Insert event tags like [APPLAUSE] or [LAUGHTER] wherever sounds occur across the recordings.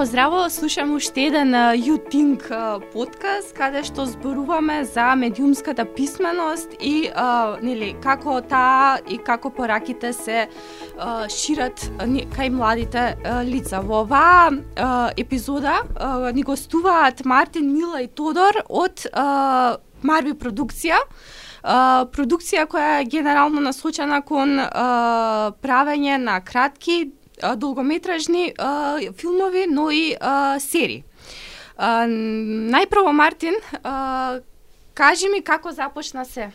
Здраво, здраво, слушам уште еден Ютинг подкаст каде што зборуваме за медиумската писменост и а, нели како таа и како пораките се а, шират кај младите а, лица. Во оваа а, епизода а, ни гостуваат Мартин Мила и Тодор од а, Марви продукција Uh, продукција која е генерално насочена кон uh, правење на кратки долгометражни филмови, но и серии. Најпрво Мартин, кажи ми како започна се?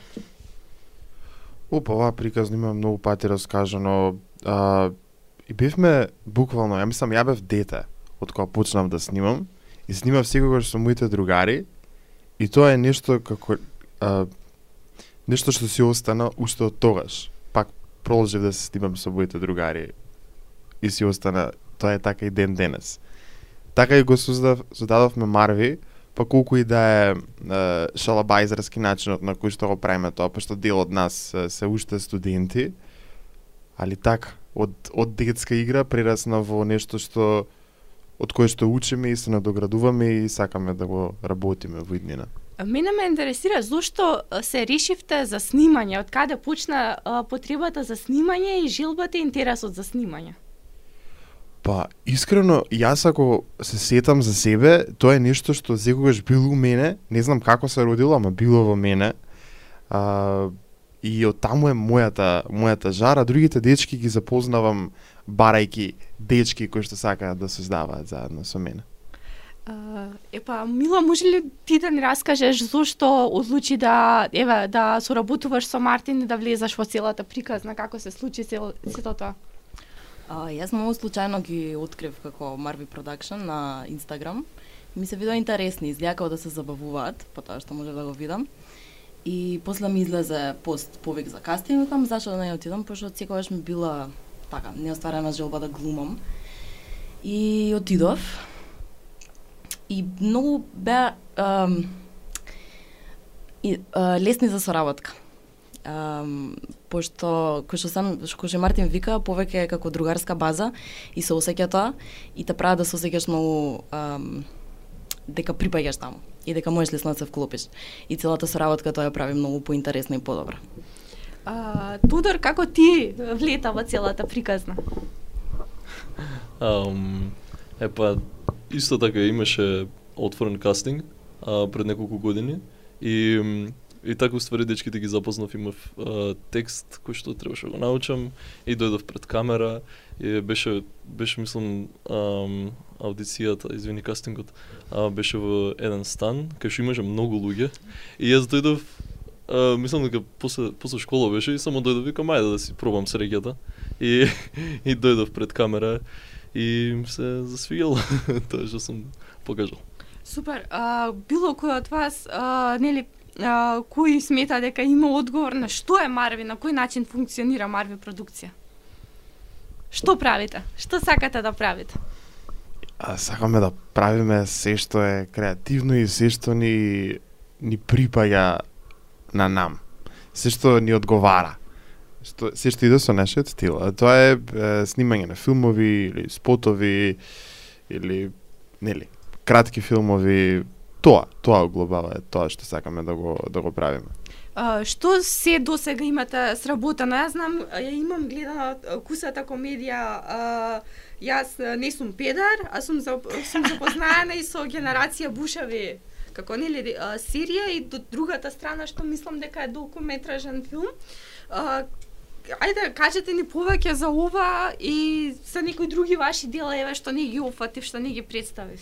Опа, оваа приказна има многу пати раскажано. А, и бевме буквално, ја мислам, ја бев дете од кога почнав да снимам и снимав секогаш со моите другари и тоа е нешто како а, нешто што си остана уште од тогаш. Пак продолжив да се снимам со моите другари и си остана тоа е така и ден денес. Така и го создав, создадовме Марви, па колку и да е, е шалабајзерски начинот на кој што го правиме тоа, па пошто дел од нас е, се уште студенти, али така, од, од детска игра прерасна во нешто што од кое што учиме и се надоградуваме и сакаме да го работиме во иднина. Мене ме интересира зошто се решивте за снимање, од каде почна потребата за снимање и желбата и интересот за снимање? Па, искрено, јас ако се сетам за себе, тоа е нешто што секогаш било у мене, не знам како се родило, ама било во мене. А, и од таму е мојата, мојата жара, другите дечки ги запознавам барајки дечки кои што сакаат да создаваат заедно со мене. Uh, епа, Мила, може ли ти да ни раскажеш зошто одлучи да, еве, да соработуваш со Мартин и да влезаш во целата приказна, како се случи сето тоа? А, јас многу случајно ги открив како Marvi Production на Инстаграм. Ми се видоа интересни, изгледа како да се забавуваат, потоа што може да го видам. И после ми излезе пост повик за кастинг, викам зашто да не отидам, пошто секогаш ми била така неостварена желба да глумам. И отидов. И многу беа и, а, лесни за соработка um, пошто кој што сам кој што Мартин вика повеќе е како другарска база и се осеќа тоа и те прават да се осеќаш многу um, дека припаѓаш таму и дека можеш лесно да се вклопиш. И целата соработка тоа ја прави многу поинтересна и подобра. А, Тодор, како ти влета во целата приказна? Um, епа, исто така имаше отворен кастинг а, пред неколку години и И така уствари дечките ги запознав, имав а, текст кој што требаше да го научам и дојдов пред камера и беше беше мислам ам, аудицијата, извини кастингот, а, беше во еден стан кај што имаше многу луѓе и јас дојдов а, мислам дека после после школа беше и само дојдов викам ајде да си пробам среќата и [LAUGHS] и дојдов пред камера и се засвигел [LAUGHS] тоа што сум покажал. Супер. А, било кој од вас, а, нели, а, кој смета дека има одговор на што е Марви, на кој начин функционира Марви продукција? Што правите? Што сакате да правите? А, сакаме да правиме се што е креативно и се што ни ни припаѓа на нам. Се што ни одговара. Што, се што иде со нашиот стил. А тоа е, е снимање на филмови или спотови или нели кратки филмови, тоа, тоа углобава е тоа што сакаме да го да го правиме. А, што се до сега имате сработено? Јас знам, ја имам гледана кусата комедија, а, јас не сум педар, а сум, за, сум запознаена и со генерација Бушави како нели серија и до другата страна што мислам дека е долгометражен филм. А, ајде кажете ни повеќе за ова и за некои други ваши дела еве што не ги офатив, што не ги представив.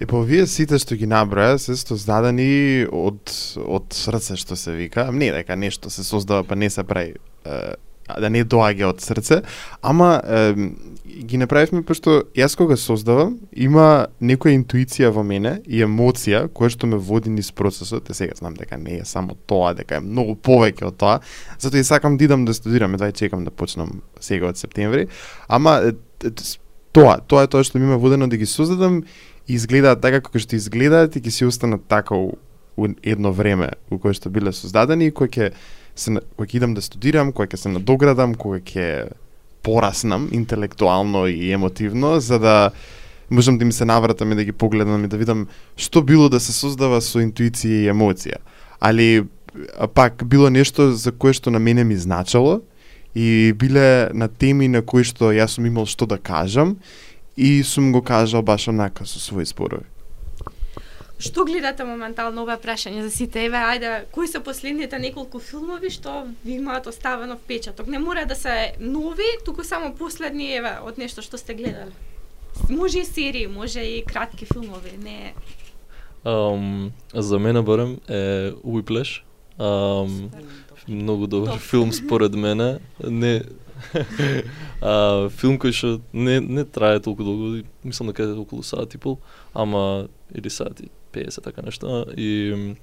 Е па вие сите што ги наброја се создадени од од срце што се вика, не дека нешто се создава па не се прави е, да не доаѓа од срце, ама е, ги направивме пошто јас кога создавам има некоја интуиција во мене и емоција која што ме води низ процесот, е сега знам дека не е само тоа, дека е многу повеќе од тоа, затоа и сакам да идам да студирам, едва чекам да почнам сега од септември, ама тоа, тоа е тоа што ми ме водено да ги создадам изгледаат така како што изгледаат и ќе си останат така у, у едно време у кое што биле создадени и кој ќе се кој ќе идам да студирам, кој ќе се надоградам, кој ќе пораснам интелектуално и емотивно за да можам да им се навратам и да ги погледам и да видам што било да се создава со интуиција и емоција. Али пак било нешто за кое што на мене ми значало и биле на теми на кои што јас сум имал што да кажам и сум го кажал баш онака со своји зборови. Што гледате моментално ова прашање за сите? Еве, ајде, кои се последните неколку филмови што ви имаат оставено впечаток? Не мора да се нови, туку само последни, еве, од нешто што сте гледале. Може и серии, може и кратки филмови, не Um, за мене барем е Whiplash. Um, многу добар Топ. филм според мене. Не [LAUGHS] а, филм кој што не не трае толку долго, мислам дека е околу сат и пол, ама или сат и 50 така нешто и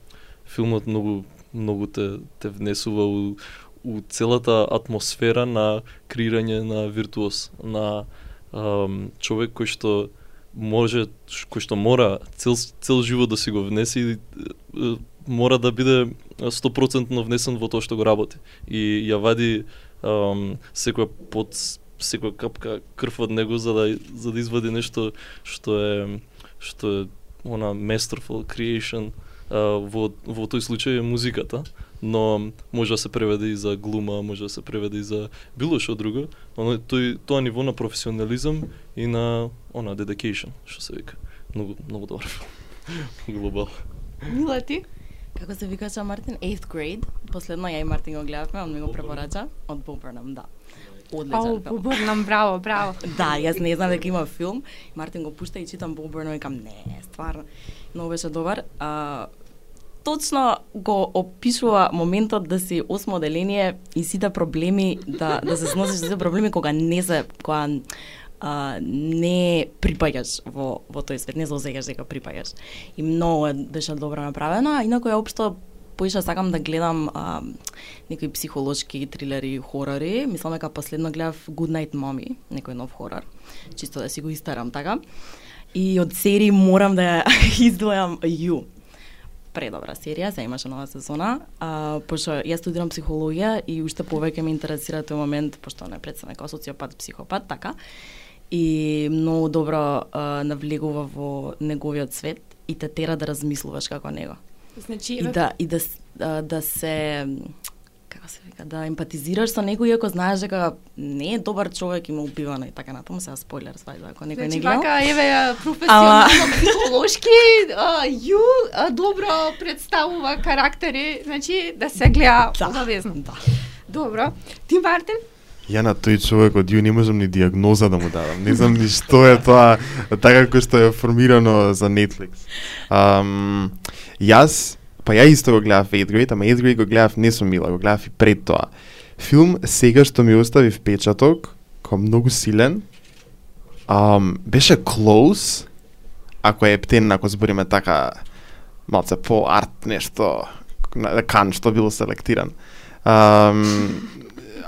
филмот многу многу те те внесува у у целата атмосфера на креирање на виртуоз, на ам, човек кој што може кој што мора цел цел живот да си го внеси и мора да биде 100% внесен во тоа што го работи. И ја вади секоја под секоја капка крв од него за да за да извади нешто што е што е она masterful creation во во тој случај е музиката но може да се преведе и за глума, може да се преведе и за било што друго, но тој тоа ниво на професионализам и на она dedication, што се вика. Многу многу добар. [LAUGHS] Глобал. Мила ти? Како се викаше Мартин? 8th grade. Последно ја и Мартин го гледавме, он ми го препорача од Burnham, да. Ау, Одличен филм. побрнам, браво, браво. [LAUGHS] Да, јас не знам дека има филм. Мартин го пушта и читам Burnham и кам не, стварно. Многу беше добар. А, точно го опишува моментот да си осмо и сите проблеми да да се сносиш сите проблеми кога не се кога а, не припаѓаш во во тој свет, не се дека припаѓаш. И многу е- беше добро направено, а инаку е општо поише сакам да гледам а, некои психолошки трилери, хорори. Мислам дека последно гледав Good Night Mommy, некој нов хорор. Чисто да си го истарам така. И од серии морам да [LAUGHS] издвојам You. Предобра серија, се имаше нова сезона. А, пошто јас студирам психологија и уште повеќе ме интересира тој момент, пошто не представам како социопат, психопат, така. И многу добро а, навлегува во неговиот свет и те тера да размислуваш како него Значи, и да и да с- да, се како се вика да емпатизираш со некој иако знаеш дека не е добар човек и ме убивано и така натаму сега спойлер свајда ако некој Значи, не гледал. вака, еве, професионално, психолошки, а, Ю а, добро представува карактери, значи, да се гледа Да. обавезно. Да. Добро. Ти, Мартин? Ја на тој човек од Ју не можам ни диагноза да му дадам. Не знам ни што е тоа, така како што е формирано за Netflix. Um, јас, па ја исто го гледав 8 Grade, ама 8 Grade го гледав не сум Мила, го гледав и пред тоа. Филм сега што ми остави впечаток, кој многу силен, um, беше Close, ако е ептен, ако збориме така, малце по арт нешто, Кан што било селектиран. Um,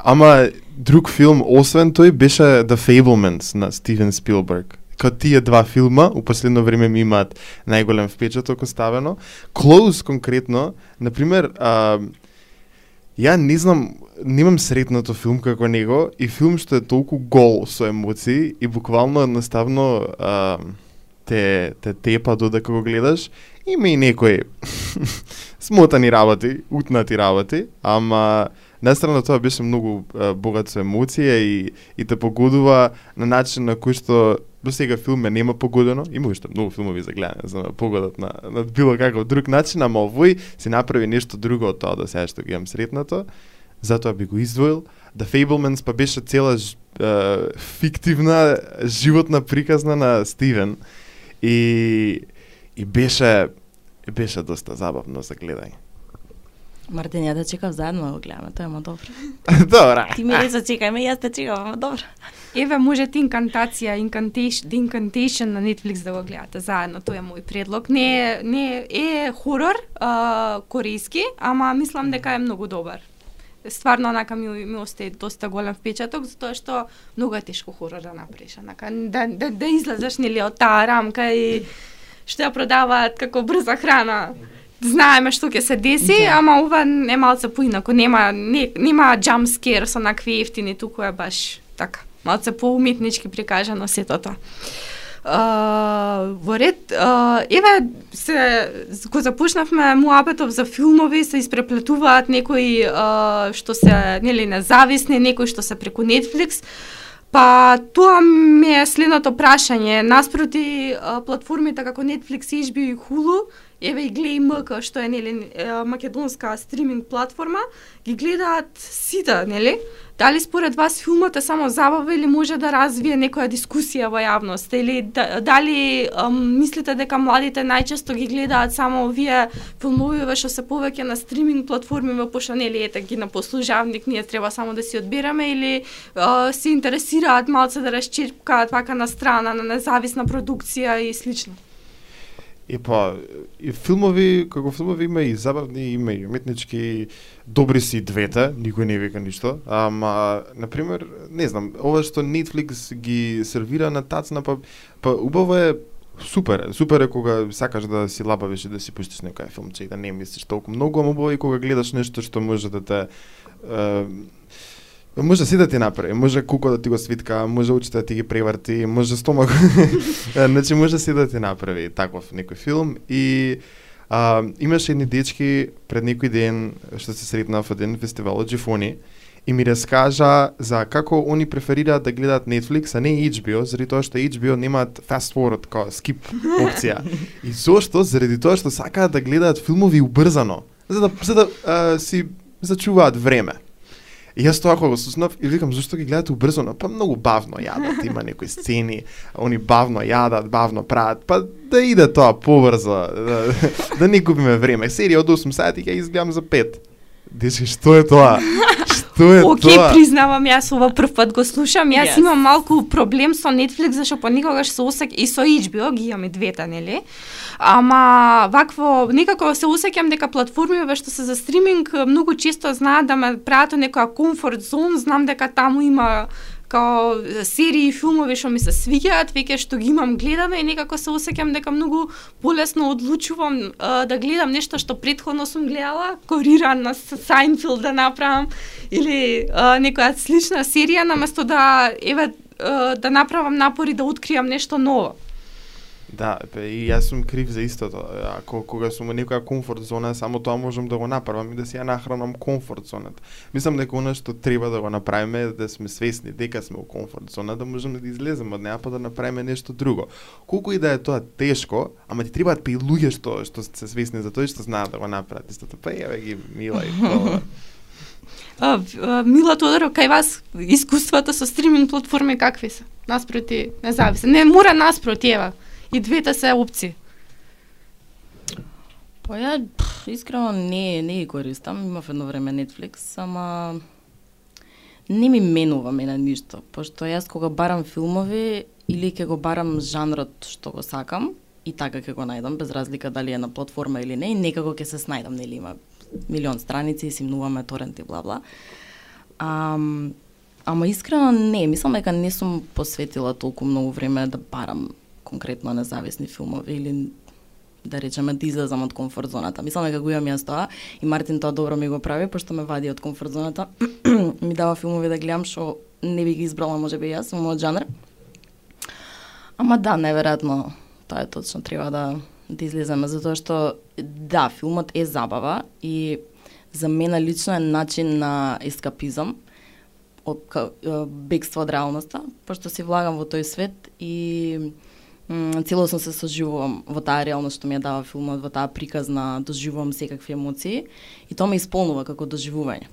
ама друг филм, освен тој, беше The Fablemans на Стивен Спилберг. Као тие два филма, у последно време ми имаат најголем впечаток оставено. Close конкретно, например, а, ја не знам, немам сретнато филм како него и филм што е толку гол со емоции и буквално едноставно а, те, те тепа додека го гледаш. Има и некои [LAUGHS] смотани работи, утнати работи, ама настрана тоа беше многу а, богат со емоција и, и те погодува на начин на кој што до сега филм нема погодено, има уште многу филмови за гледање, за да погодат на, на било каков друг начин, ама овој се направи нешто друго од тоа до сега што ги имам сретнато, затоа би го издвоил. The Fablemans па беше цела ж, е, фиктивна животна приказна на Стивен и и беше беше доста забавно за гледање. Мартин, ја да чекав заедно да го гледаме, тоа е ма добро. [LAUGHS] Добра. Ти ми рече чекајме, јас те чекав, ама добро. Еве можете инкантација, инкантейшн, The Incantation на Netflix да го гледате заедно, тоа е мој предлог. Не не е, хорор, а, корејски, ама мислам дека е многу добар. Стварно онака ми, ми остаи доста голем впечаток затоа што многу е тешко хорор да направиш, онака да да да излезеш нели од таа рамка и што ја продаваат како брза храна. Знаеме што ќе се деси, Да. ама ова е малце поинако, нема не, нема jump scare со накви ефтини, туку е баш така, малце поуметнички прикажано сето тоа. А, во ред, а, еве се го започнавме муабетов за филмови, се испреплетуваат некои а, што се нели независни, некои што се преку Netflix. Па тоа ми е следното прашање. Наспроти платформите како Netflix, HBO и Hulu, еве и Глеј МК, што е нели македонска стриминг платформа, ги гледаат сите, нели? Дали според вас филмот е само забава или може да развие некоја дискусија во јавност? Или да, дали ам, мислите дека младите најчесто ги гледаат само овие филмовиве што се повеќе на стриминг платформи, пошто нели ете ги на послужавник, ние треба само да си одбираме или а, се интересираат малце да расчерпкаат вака на страна на независна продукција и слично? И па, и филмови, како филмови има и забавни, има и уметнички, добри си двете, никој не вика ништо. Ама, например, не знам, ова што Netflix ги сервира на тацна, па, па убаво е супер, супер е кога сакаш да си лабавиш и да си пуштиш некој филмче и да не мислиш толку многу, ама убаво е кога гледаш нешто што може да те е, Може си да ти направи, може куко да ти го свитка, може очите да ти ги преврти, може стомак. [LAUGHS] значи може си да ти направи таков некој филм и а, имаше едни дечки пред некој ден што се сретнав во еден фестивал од Джифони и ми раскажа за како они преферираат да гледаат Netflix, а не HBO, заради тоа што HBO немаат fast forward, као skip опција. [LAUGHS] и зошто? Заради тоа што сакаат да гледаат филмови убрзано, за да, за да а, си зачуваат време. И јас тоа кога го слушнав и викам зашто ги гледате убрзано, па многу бавно јадат, има некои сцени, они бавно јадат, бавно прават, па да иде тоа побрзо, да, да не губиме време. Серија од 8 сати ќе изгледам за 5. Дечки, што е тоа? Што е Океј, тоа? признавам, јас ова прв пат го слушам. Јас Yes. имам малку проблем со Netflix, зашто понекогаш се осеќам и со HBO, ги имаме двете, нели? Ама вакво некако се осеќам дека платформиве што се за стриминг многу често знаат да ме прават некоја комфорт зон, знам дека таму има као серии и филмови што ми се свиѓаат, веќе што ги имам гледано и некако се осеќам дека многу полесно одлучувам а, да гледам нешто што претходно сум гледала, кориран на Сайнфилд да направам или а, некоја слична серија наместо да еве да направам напори да откријам нешто ново. Да, бе, и јас сум крив за истото. Ако кога сум во некоја комфорт зона, само тоа можам да го направам и да си ја нахранам комфорт зоната. Мислам дека она што треба да го направиме е да сме свесни дека сме во комфорт зона, да можеме да излеземе од неа па да направиме нешто друго. Колку и да е тоа тешко, ама ти требаат па и луѓе што што се свесни за тоа и што знаат да го направат истото. Па еве ги мила и тоа. [LAUGHS] А, а, Мила Тодоров, кај вас искуствата со стриминг платформи какви се? Наспроти независни. Не мора наспроти, ева. И двете се опции. Па ја искрено не не ги користам, имав едно време Netflix, ама не ми менува мене ништо, пошто јас кога барам филмови или ќе го барам жанрот што го сакам и така ќе го најдам без разлика дали е на платформа или не, и некако ќе се снајдам, нели има милион страници, симнуваме торенти бла бла. Ам, ама искрено не, мислам дека не сум посветила толку многу време да барам конкретно независни филмови или да речеме да излезам од комфорт зоната. Мислам дека го имам јас тоа и Мартин тоа добро ми го прави, пошто ме вади од комфорт зоната. [CLEARS THROAT] ми дава филмови да гледам што не би ги избрала можеби јас во мојот жанр. Ама да, неверојатно тоа е точно треба да да излеземе затоа што да, филмот е забава и за мене лично е начин на ескапизам од бегство од реалноста, пошто си влагам во тој свет и целосно се соживувам во таа реалност што ми ја дава филмот, во таа приказна, доживувам секакви емоции и тоа ме исполнува како доживување.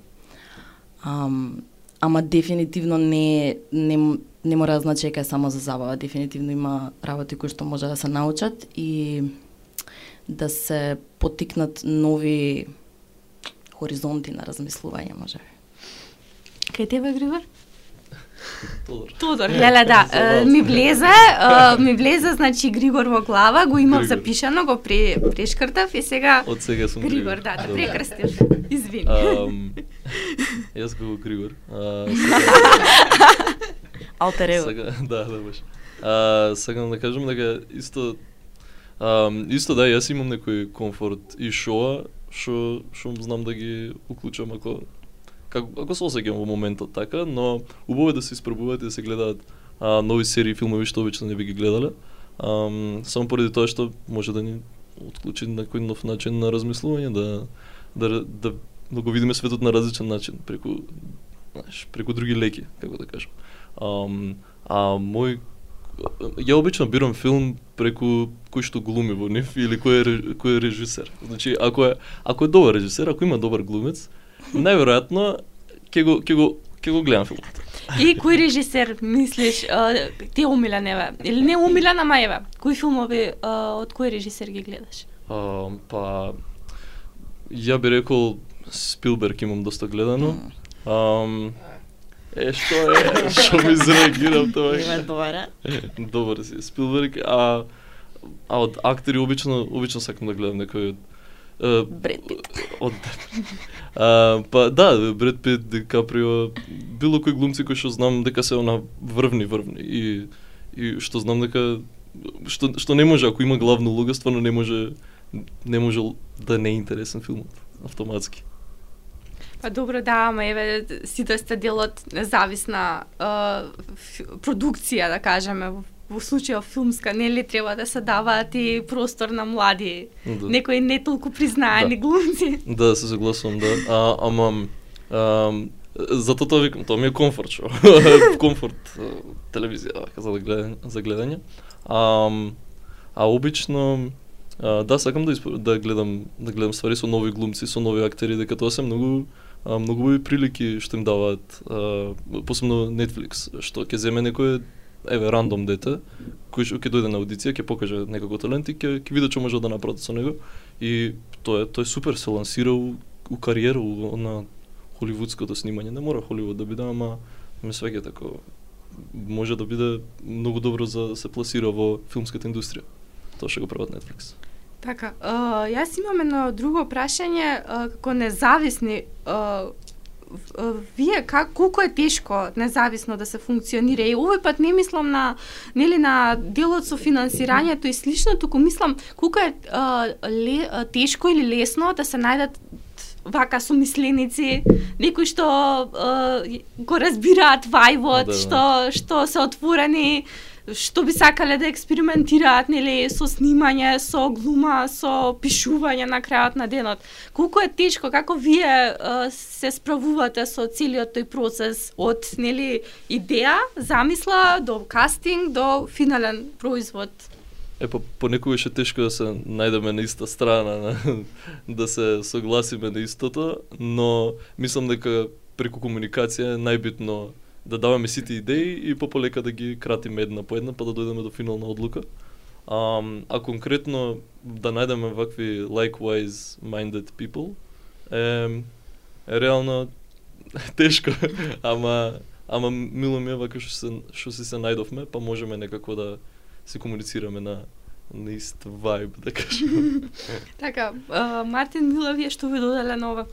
Ам, ама дефинитивно не, не, не мора да значи дека е само за забава, дефинитивно има работи кои што може да се научат и да се потикнат нови хоризонти на размислување, може би. Кај тебе, Григор? Тодор. Тодор, леле, да, ми влезе, [LAUGHS] ми влезе, значи Григор во глава, го имав запишано, го пре, прешкртав и сега Од сега сум Григор, да, да прекрстив. Извини. Ам, [LAUGHS] јас како Григор. А, [LAUGHS] Алтер. Сега, да, да баш. А, сакам да кажам дека исто ам, исто да јас имам некој комфорт и шоа што што знам да ги уклучам ако како како се осеќам во моментот така, но убаво е да се испробуваат и да се гледаат а, нови серии филмови што обично не би ги гледале. Ам, само поради тоа што може да ни отклучи некој нов начин на размислување, да, да, да, да го видиме светот на различен начин, преку, знаеш, преку други леки, како да кажам. Ам, а мој ја обично бирам филм преку кој што глуми во нив или кој е кој е режисер. Значи, ако е ако е добар режисер, ако има добар глумец, најверојатно ќе го ќе го ќе го гледам филмот. И кој режисер мислиш ти умилен еве? Или не умилен, ама еве, кои филмови од кој режисер ги гледаш? А, па ја би рекол Спилберг имам доста гледано. Ам, е што е, [LAUGHS] што ми зреагирам тоа. Има добра. Добар си Спилберг, а а од актери обично обично сакам да гледам некој од Бред Пит. Од а, па да, Бред Пит, Ди Каприо, било кој глумци кои што знам дека се она врвни врвни и и што знам дека што што не може ако има главна улога, стварно не може не може да не е интересен филмот автоматски. Па добро, да, ама еве сите сте дел од независна е, продукција, да кажеме, во, во случајов филмска, нели треба да се даваат и простор на млади, Да. некои не толку признаени Да. глумци. Да, се согласувам, да. А, ама а, затоа тоа викам, тоа ми е комфорт шоу. [LAUGHS] комфорт телевизија, вака, за да гледање, за гледање. А, а обично а, да сакам да испо, да гледам да гледам ствари со нови глумци, со нови актери, дека тоа се многу а, многу прилики што им даваат а, посебно Netflix, што ќе земе некој еве рандом дете кој ќе дојде на аудиција, ќе покаже некако талент и ќе ќе види што може да направи со него и тоа е тој супер се лансира у, у кариера у, на холивудското снимање. Не мора Холивуд да биде, ама ме свеќа тако може да биде многу добро за да се пласира во филмската индустрија. Тоа што го прават Netflix. Така, а, јас имам едно друго прашање, а, како независни, а, вие как колку е тешко независно да се функционира и овој пат не мислам на нели на делот со финансирањето и слично, туку мислам колку е а, ле, а, тешко или лесно да се најдат вака сумисленици, некои што а, го разбираат вајвот, Да, да. што што се отворени што би сакале да експериментираат нели со снимање, со глума, со пишување на крајот на денот. Колку е тешко, како вие а, се справувате со целиот тој процес од нели идеја, замисла до кастинг до финален производ? Е, па понекогаш е тешко да се најдеме на иста страна, на, да се согласиме на истото, но мислам дека преку комуникација е најбитно да даваме сите идеи и пополека да ги кратиме една по една, па да дојдеме до финална одлука. А, а конкретно да најдеме вакви likewise minded people е, е реално [LAUGHS] тешко, ама ама мило ми е вака што се што си се најдовме, па можеме некако да се комуницираме на на ист вајб, да кажам. [LAUGHS] Така, Мартин Мила, е што ви доделе на ова?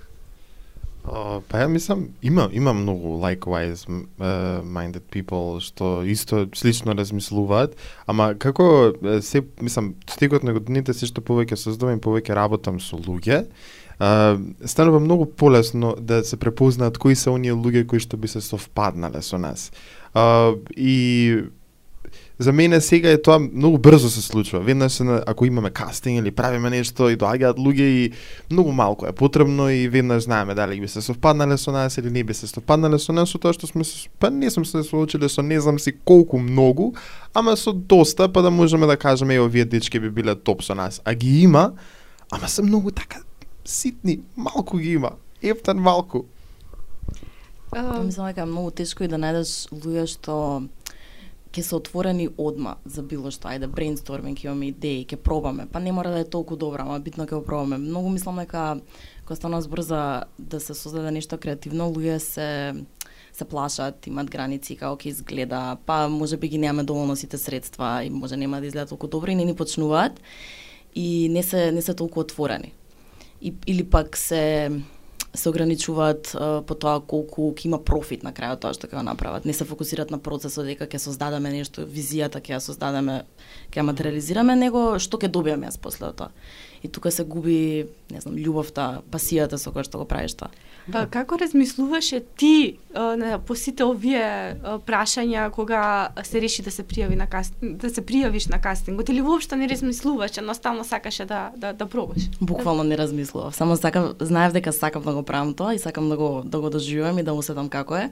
Па ја мислам, има има многу likewise uh, minded people што исто слично размислуваат, ама како се мислам стекот на годините се што повеќе создавам и повеќе работам со луѓе, uh, станува многу полесно да се препознаат кои се оние луѓе кои што би се совпаднале со нас. Uh, и за мене сега е тоа многу брзо се случува. Веднаш се на- ако имаме кастинг или правиме нешто и доаѓаат луѓе и многу малку е потребно и веднаш знаеме дали би се совпаднале со нас или не би се совпаднале со нас, со тоа што сме се, па не сум се соочиле со не знам си колку многу, ама со доста па да можеме да кажеме ево овие дечки би биле топ со нас. А ги има, ама се многу така ситни, малку ги има. Ефтан малку. Мислам дека е многу тешко и да најдеш луѓе што ќе се отворени одма за било што, ајде брейнсторминг, имаме идеи, ќе пробаме. Па не мора да е толку добра, ама битно ќе го пробаме. Многу мислам дека кога стана збор за да се создаде нешто креативно, луѓе се се плашат, имат граници како ќе изгледа, па може би ги немаме доволно сите средства и може нема да изгледа толку добро и не ни почнуваат и не се не се толку отворени. И, или пак се се ограничуваат а, по тоа колку ќе има профит на крајот тоа што ќе го направат. Не се фокусираат на процесот дека ќе создадеме нешто, визијата ќе ја создадеме, ќе ја материализираме, него што ќе добиеме јас после тоа. И тука се губи, не знам, љубовта, пасијата со која што го правиш тоа. Па, како размислуваше ти а, посите по сите овие а, прашања кога се реши да се пријави на кастинг, да се пријавиш на кастингот или воопшто не размислуваш, едноставно сакаше да да да пробаш? Буквално не размислував. Само сакав, знаев дека сакам да го правам тоа и сакам да го да го доживувам и да усетам како е.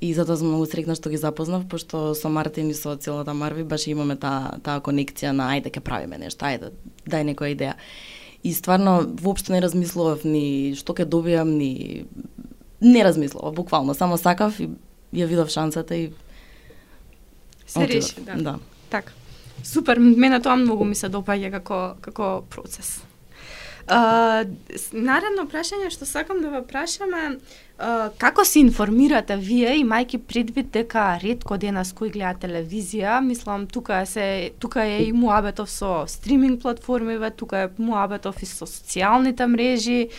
И затоа сум многу срекна што ги запознав, пошто со Мартин и со целата Марви баш имаме таа таа конекција на ајде ке правиме нешто, ајде дај некоја идеја. И стварно воопшто не размислував ни што ќе добијам, ни не размислував, буквално само сакав и ја видов шансата и Се реши, да. Да. Така. Супер, мене тоа многу ми се допаѓа како како процес. А, наредно прашање што сакам да ве прашам а, како се информирате вие имајќи предвид дека ретко денес кој гледа телевизија, мислам тука е се тука е и муабетов со стриминг платформиве, тука е муабетов и со социјалните мрежи.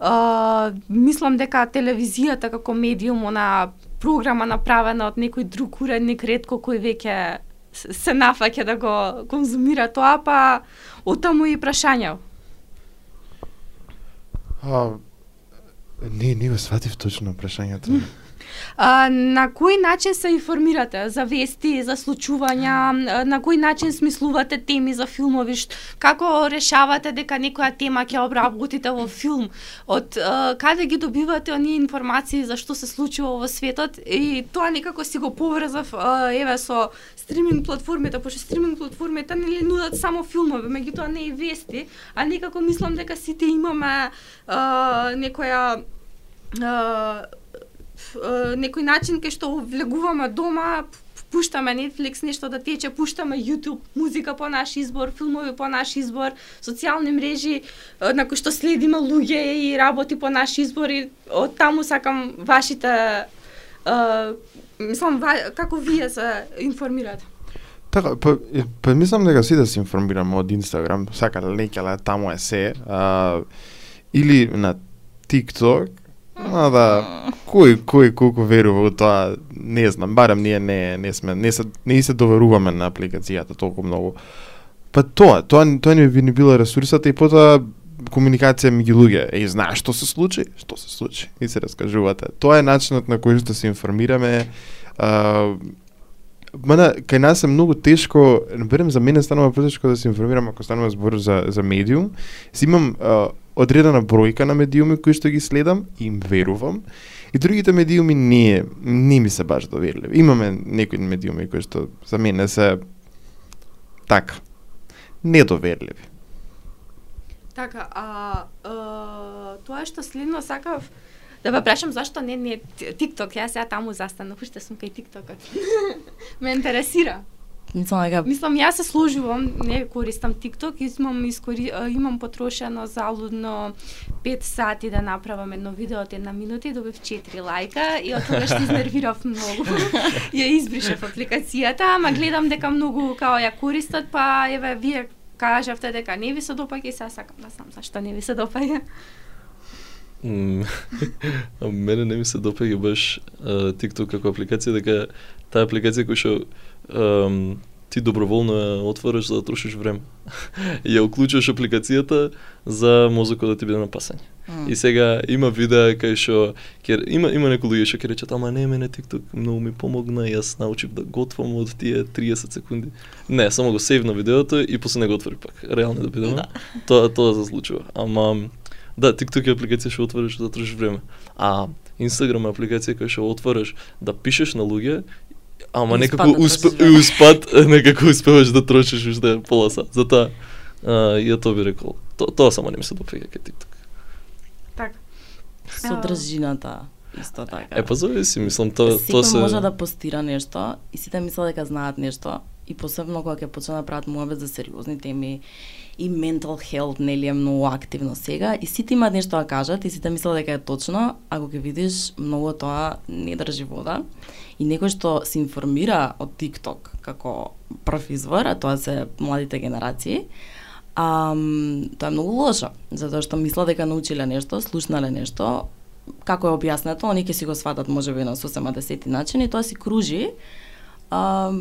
А, мислам дека телевизијата како медиум, она програма направена од некој друг уредник, ретко кој веќе се нафаќа да го конзумира тоа, па отаму и прашања. А, не, не го сватив точно прашањето. [LAUGHS] А, на кој начин се информирате за вести, за случувања, на кој начин смислувате теми за филмови, како решавате дека некоја тема ќе обработите во филм, од а, каде ги добивате оние информации за што се случува во светот? И тоа некако си го поврзав а, еве со стриминг платформите, пошто стриминг платформите нели нудат само филмови, меѓутоа не и вести, а некако мислам дека сите имаме а, некоја а, некој начин кај што влегуваме дома, пуштаме Netflix нешто да тече, пуштаме YouTube музика по наш избор, филмови по наш избор, социјални мрежи на кои што следиме луѓе и работи по наш избор и од таму сакам вашите е, мислам ва, како вие се информирате. Така, па, па мислам дека сите да се информираме од Инстаграм, сака лекеле, таму е се. А, или на TikTok, а да, кој кој колку верува во тоа, не знам, барем ние не не сме не се не се доверуваме на апликацијата толку многу. Па тоа, тоа тоа не би ни била ресурсата и потоа комуникација меѓу луѓе. Е, знаеш што се случи? Што се случи? И се раскажувате. Тоа е начинот на кој што се информираме. А, Мана, кај нас е многу тешко, например, за мене станува потешко да се информирам ако станува збор за, за медиум. Си имам а, одредена бројка на медиуми кои што ги следам и им верувам. И другите медиуми не, не ми се баш доверливи. Имаме некои медиуми кои што за мене се така, недоверливи. Така, а, а тоа што следно сакав да ве прашам зашто не не TikTok, јас сега таму застанав, уште сум кај TikTokот. [LAUGHS] Ме интересира. Мислам дека Мислам, јас се сложувам, не користам TikTok, имам, искори, имам потрошено залудно 5 сати да направам едно видео од една минута и добив 4 лајка и од тогаш се изнервирав многу. [LAUGHS] ја избришав апликацијата, ама гледам дека многу као ја користат, па еве вие кажавте дека не ви се допаѓа и сега сакам да знам зашто не ви се допаѓа. [LAUGHS] Мене не ми се допаѓа баш TikTok како апликација, дека таа апликација која што ам, ти доброволно ја отвориш за да трошиш време. и [LAUGHS] ја уклучуваш апликацијата за мозокот да ти биде на пасање. И сега има видеа кај што ќе има има некои луѓе што ќе речат ама не мене TikTok многу ми помогна, јас научив да готвам од тие 30 секунди. Не, само го сейвна видеото и после не го отвори пак. Реално да бидеме. Да. Тоа тоа се случува. Ама да, TikTok е апликација што отвориш да трошиш време. А Instagram е апликација која што отвориш да пишеш на луѓе Ама некако [LAUGHS] успат некако успеваш да трошиш уште пола сат. Затоа а, ја тоа би рекол. То, тоа само не ми се допаѓа кај TikTok. Така. содржината исто така. Е па зависи, мислам тоа Секој тоа се може да постира нешто и сите мислат дека знаат нешто и посебно кога ќе почнат да прават муабет за сериозни теми и mental health нели е многу активно сега и сите имаат нешто да кажат и сите мислат дека е точно, ако ќе видиш многу тоа не држи вода и некој што се информира од TikTok како прв извор, а тоа се младите генерации, Ам, тоа е многу лошо, затоа што мислат дека научиле нешто, слушнале нешто, како е објаснето, они ќе си го сватат можеби на сосема десети начин и тоа си кружи, а,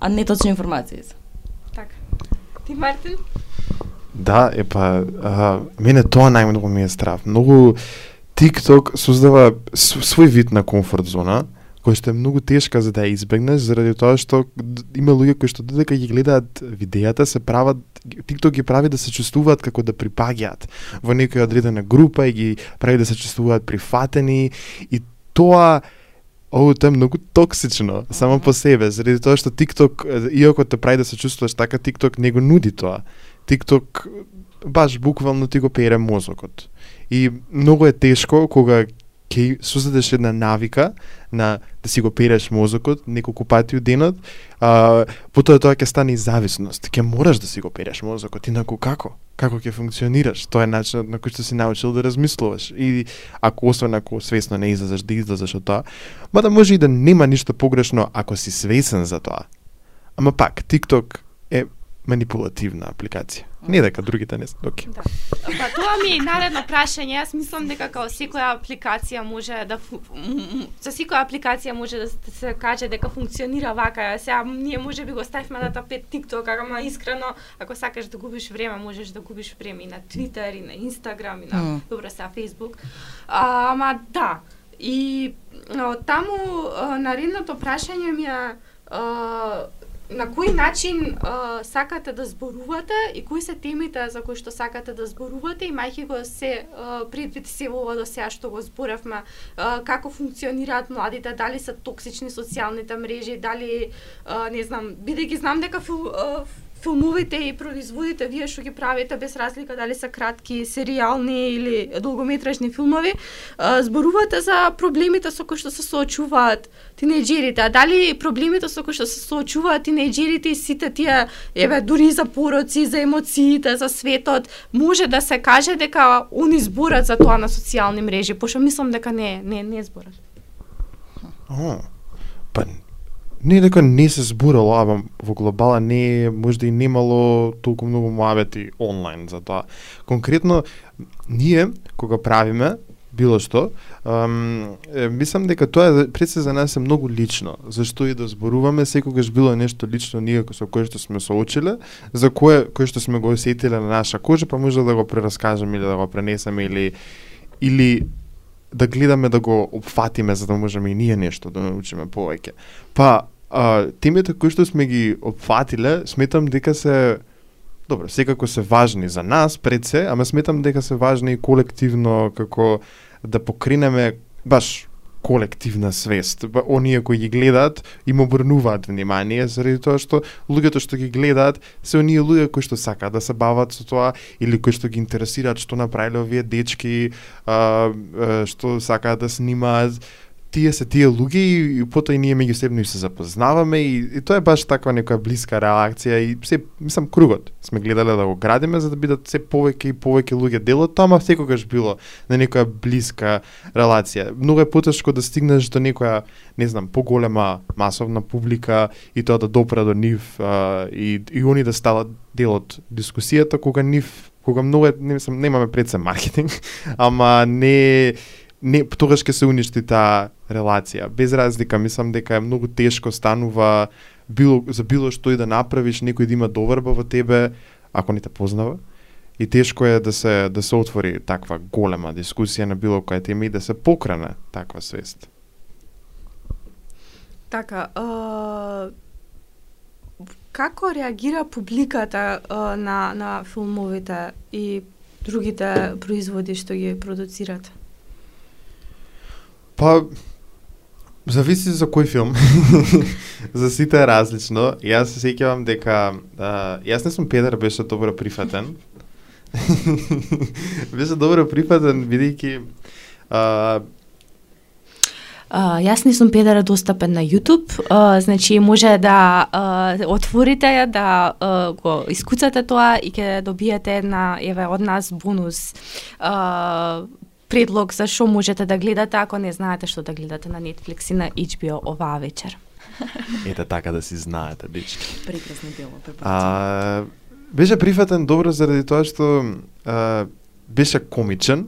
а неточни информации се. Така. Ти Мартин? Да, е па, а, мене тоа најмногу ми е страв. Многу TikTok создава свој вид на комфорт зона, која што е многу тешка за да ја избегнеш заради тоа што има луѓе кои што додека ги гледаат видеата се прават TikTok ги прави да се чувствуваат како да припаѓаат во некоја одредена група и ги прави да се чувствуваат прифатени и тоа Ово тоа е многу токсично само по себе, заради тоа што TikTok иако те прави да се чувствуваш така, TikTok не го нуди тоа. TikTok баш буквално ти го пере мозокот. И многу е тешко кога ќе создадеш една навика на да си го переш мозокот неколку пати у денот, а, потоа тоа ќе стане и зависност. Ќе мораш да си го переш мозокот, инаку како? Како ќе функционираш? Тоа е начинот на кој што си научил да размислуваш. И ако освен ако свесно не излезеш, да излезеш од тоа, мада може и да нема ништо погрешно ако си свесен за тоа. Ама пак, TikTok е манипулативна апликација. Не дека другите не се доки. Да. Па тоа ми е наредно прашање. Јас мислам дека како секоја апликација може да за секоја апликација може да се- каже дека функционира вака. Сега ние може би го ставивме на тапет TikTok, ама искрено ако сакаш да губиш време, можеш да губиш време и на Twitter, и на Instagram, и на Мм. добро сега Facebook. А, ама да. И таму наредното прашање ми е а, на кој начин а, сакате да зборувате и кои се темите за кои што сакате да зборувате, имајќи го се а, предвид се ова до сега што го зборевме, а, како функционираат младите, дали се токсични социјалните мрежи, дали а, не знам, бидејќи знам дека фил, а, филмовите и производите вие што ги правите без разлика дали се кратки, серијални или долгометражни филмови, зборувате за проблемите со кои што се соочуваат тинејџерите, а дали проблемите со кои што се соочуваат тинејџерите и сите тие, еве, дури и за пороци, за емоциите, за светот, може да се каже дека они зборат за тоа на социјални мрежи, пошто мислам дека не, не, не зборат. О, па не дека не се зборало, ама во глобала не е, можда и немало толку многу муабети онлайн за тоа. Конкретно, ние, кога правиме, било што, ам, е, мислам дека тоа е, пред се за нас е многу лично, зашто и да зборуваме, секогаш било нешто лично ние со кое што сме соочиле, за кое, кое што сме го осетиле на наша кожа, па може да го прераскажеме или да го пренесеме или или да гледаме да го опфатиме за да можеме и ние нешто да научиме повеќе. Па, а, темите кои што сме ги опфатиле, сметам дека се Добро, секако се важни за нас пред се, ама сметам дека се важни и колективно како да покренеме баш колективна свест. Ба, оние кои ги гледаат им обрнуваат внимание заради тоа што луѓето што ги гледаат се оние луѓе кои што сакаат да се бават со тоа или кои што ги интересираат што направиле овие дечки, а, а, што сакаат да снимаат тие се тие луѓе и, и потоа и ние меѓусебно и се запознаваме и, и тоа е баш таква некоја блиска реакција и се мислам кругот сме гледале да го градиме за да бидат се повеќе и повеќе луѓе дел од тоа, ама секогаш било на некоја блиска релација. Многу е потешко да стигнеш до некоја, не знам, поголема масовна публика и тоа да допра до нив а, и, и они да стават дел од дискусијата кога нив кога многу е, не мислам, немаме пред се маркетинг, [LAUGHS] ама не не тогаш ќе се уништи таа релација. Без разлика, мислам дека е многу тешко станува било за било што и да направиш, некој да има доверба во тебе, ако не те познава. И тешко е да се да се отвори таква голема дискусија на било која тема и да се покрене таква свест. Така, а, како реагира публиката а, на, на филмовите и другите производи што ги продуцирате? Па зависи за кој филм. [LAUGHS] за сите е различно. Јас се сеќавам дека а, јас не сум педер, беше добро прифатен. [LAUGHS] беше добро прифатен бидејќи а, Uh, јас не сум педара достапен на YouTube, uh, значи може да uh, отворите ја, да uh, го искуцате тоа и ќе добиете една, еве, од нас бонус uh, предлог за што можете да гледате ако не знаете што да гледате на Netflix и на HBO оваа вечер. [LAUGHS] ете така да си знаете, дечки. Прекрасно дело, препорачувам. А, беше прифатен добро заради тоа што а, беше комичен,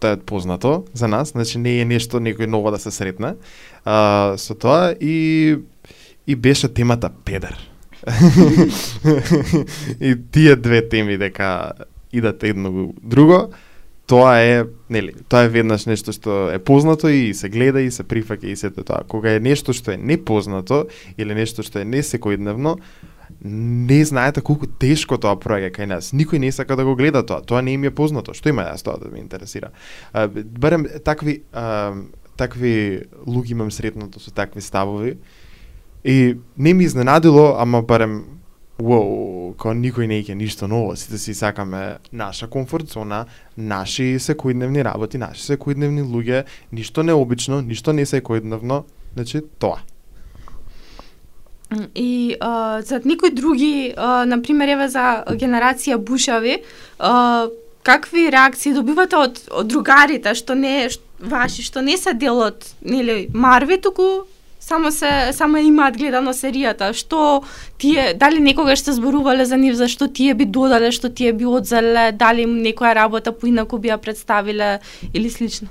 тоа е познато за нас, значи не е нешто некој ново да се сретне а, со тоа и и беше темата педер. [LAUGHS] и тие две теми дека идат едно друго, тоа е, нели, тоа е веднаш нешто што е познато и се гледа и се прифаќа и сето тоа. Кога е нешто што е непознато или нешто што е не секојдневно, не знаете колку тешко тоа проаѓа кај нас. Никој не сака да го гледа тоа. Тоа не им е познато. Што има јас тоа да ме интересира? А, барем такви а, такви луѓе имам сретното со такви ставови. И не ми изненадило, ама барем Воу, као никој не ќе ништо ново, сите си сакаме наша комфорт зона, наши секојдневни работи, наши секојдневни луѓе, ништо необично, ништо не секојдневно, значи тоа. И а, за некои други, а, на пример, еве за генерација бушави, а, какви реакции добивате од, од другарите што не што, ваши, што не се дел од нели Марви, туку само се само имаат гледано серијата. Што тие дали некогаш сте зборувале за нив за што тие би додале, што тие би одзеле, дали им некоја работа поинаку би ја представиле или слично?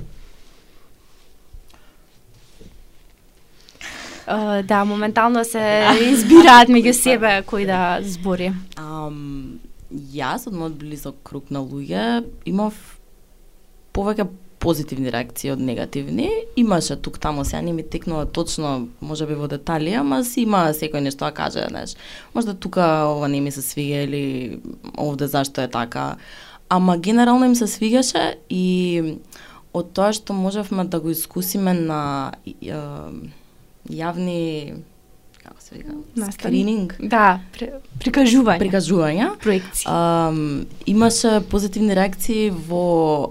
Uh, да, моментално се [LAUGHS] избираат меѓу себе кој да збори. Ам, јас од мојот близок круг на луѓе имав повеќе позитивни реакции од негативни. Имаше тук таму сега не ми текнува точно, може би во детали, ама си има секој нешто да каже, знаеш. Можда тука ова не ми се свига или овде зашто е така. Ама генерално им се свигаше и од тоа што можевме да го искусиме на јавни како се вика, скрининг, Да, при, прикажување, прикажувања. проекции. Um, имаше позитивни реакции во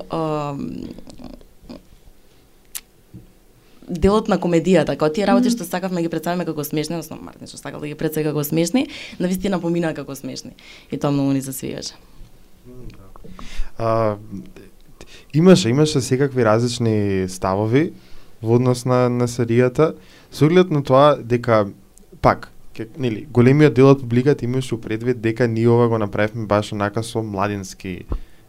делот на комедијата, како тие работи што сакавме ги представиме како смешни, односно Мартин што сакал да ги представи како смешни, на вистина помина како смешни. И тоа многу ни се свигаше. А, имаше, имаше секакви различни ставови во однос на, на серијата, со оглед на тоа дека, пак, ке, нели, големиот дел од публиката имаше предвид дека ние ова го направивме баш онака со младински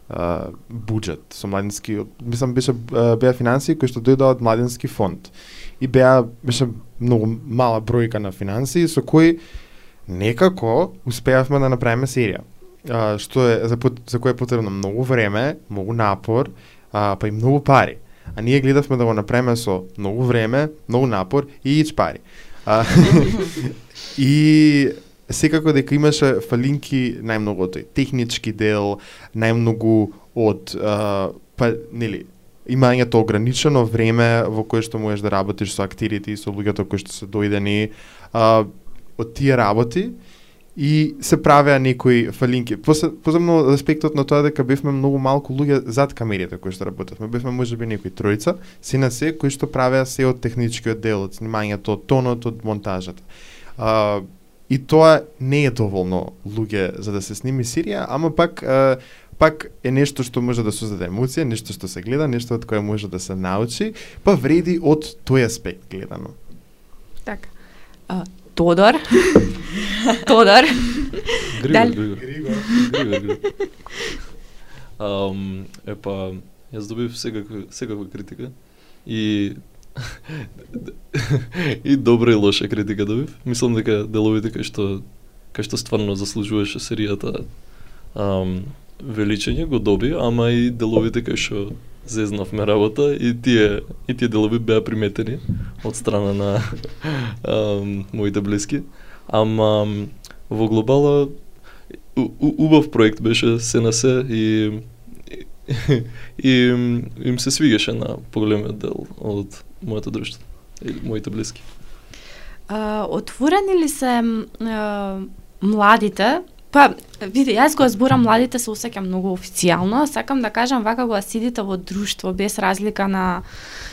а, буџет, со младински, мислам беше беа финансии кои што дојдоа од младински фонд. И беа беше многу мала бројка на финансии со кои некако успеавме да направиме серија а, што е за, за кое е потребно многу време, многу напор, а, па и многу пари. А ние гледавме да го направиме со многу време, многу напор и ич пари. А, [LAUGHS] и секако дека имаше фалинки најмногу од тој технички дел, најмногу од а, па нели имањето ограничено време во кое што можеш да работиш со актерите и со луѓето кои што се дојдени а, од тие работи и се правеа некои фалинки. Посебно аспектот на тоа дека бевме многу малку луѓе зад камерите кои што работевме. Бевме можеби некои тројца, се на се кои што правеа се од техничкиот дел, од снимањето, од тонот, од монтажата. А, и тоа не е доволно луѓе за да се сними серија, ама пак а, пак е нешто што може да создаде емоција, нешто што се гледа, нешто од кое може да се научи, па вреди од тој аспект гледано. Така. А, Тодор. [LAUGHS] Тодор. Григор, Дали- Григор. Григор, Григор. Епа, јас добив секаква, секаква критика и [LAUGHS] и добра и лоша критика добив. Мислам дека деловите кај што кај што стварно заслужуваше серијата ам, величење го доби, ама и деловите кај што зезнавме работа и тие и тие делови беа приметени од страна на [LAUGHS] ам, моите блиски. Ама во глобала у- у- убав проект беше се на се и [LAUGHS] и, и им, им се свигаше на поголемиот дел од моето друштво или моите блиски. А, отворени ли се а, младите? Па, види, јас го зборам младите се осеќам многу официјално, сакам да кажам вака го сидите во друштво без разлика на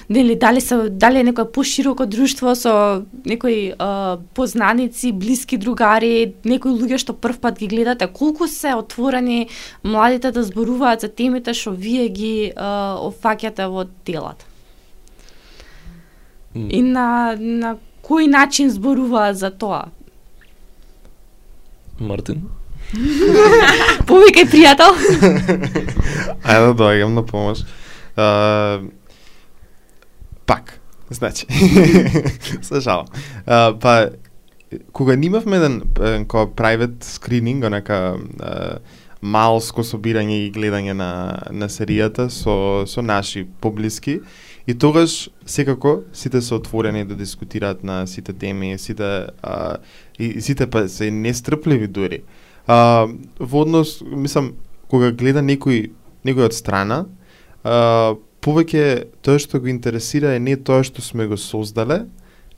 нели дали се дали е некое пошироко друштво со некои а, познаници, блиски другари, некои луѓе што прв пат ги гледате, колку се отворени младите да зборуваат за темите што вие ги а, офаќате во телата? И на на кој начин зборуваат за тоа? Мартин. [LAUGHS] Повикај пријател. [LAUGHS] Ајде да доаѓам на помош. А, пак, значи, [LAUGHS] се жалам. А, па, кога нимавме еден, кој private screening, онака малско собирање и гледање на на серијата со со наши поблиски и тогаш секако сите се отворени да дискутираат на сите теми, сите а, и, сите па се нестрпливи дури. А, во однос, мислам, кога гледа некој некој од страна, а, повеќе тоа што го интересира е не тоа што сме го создале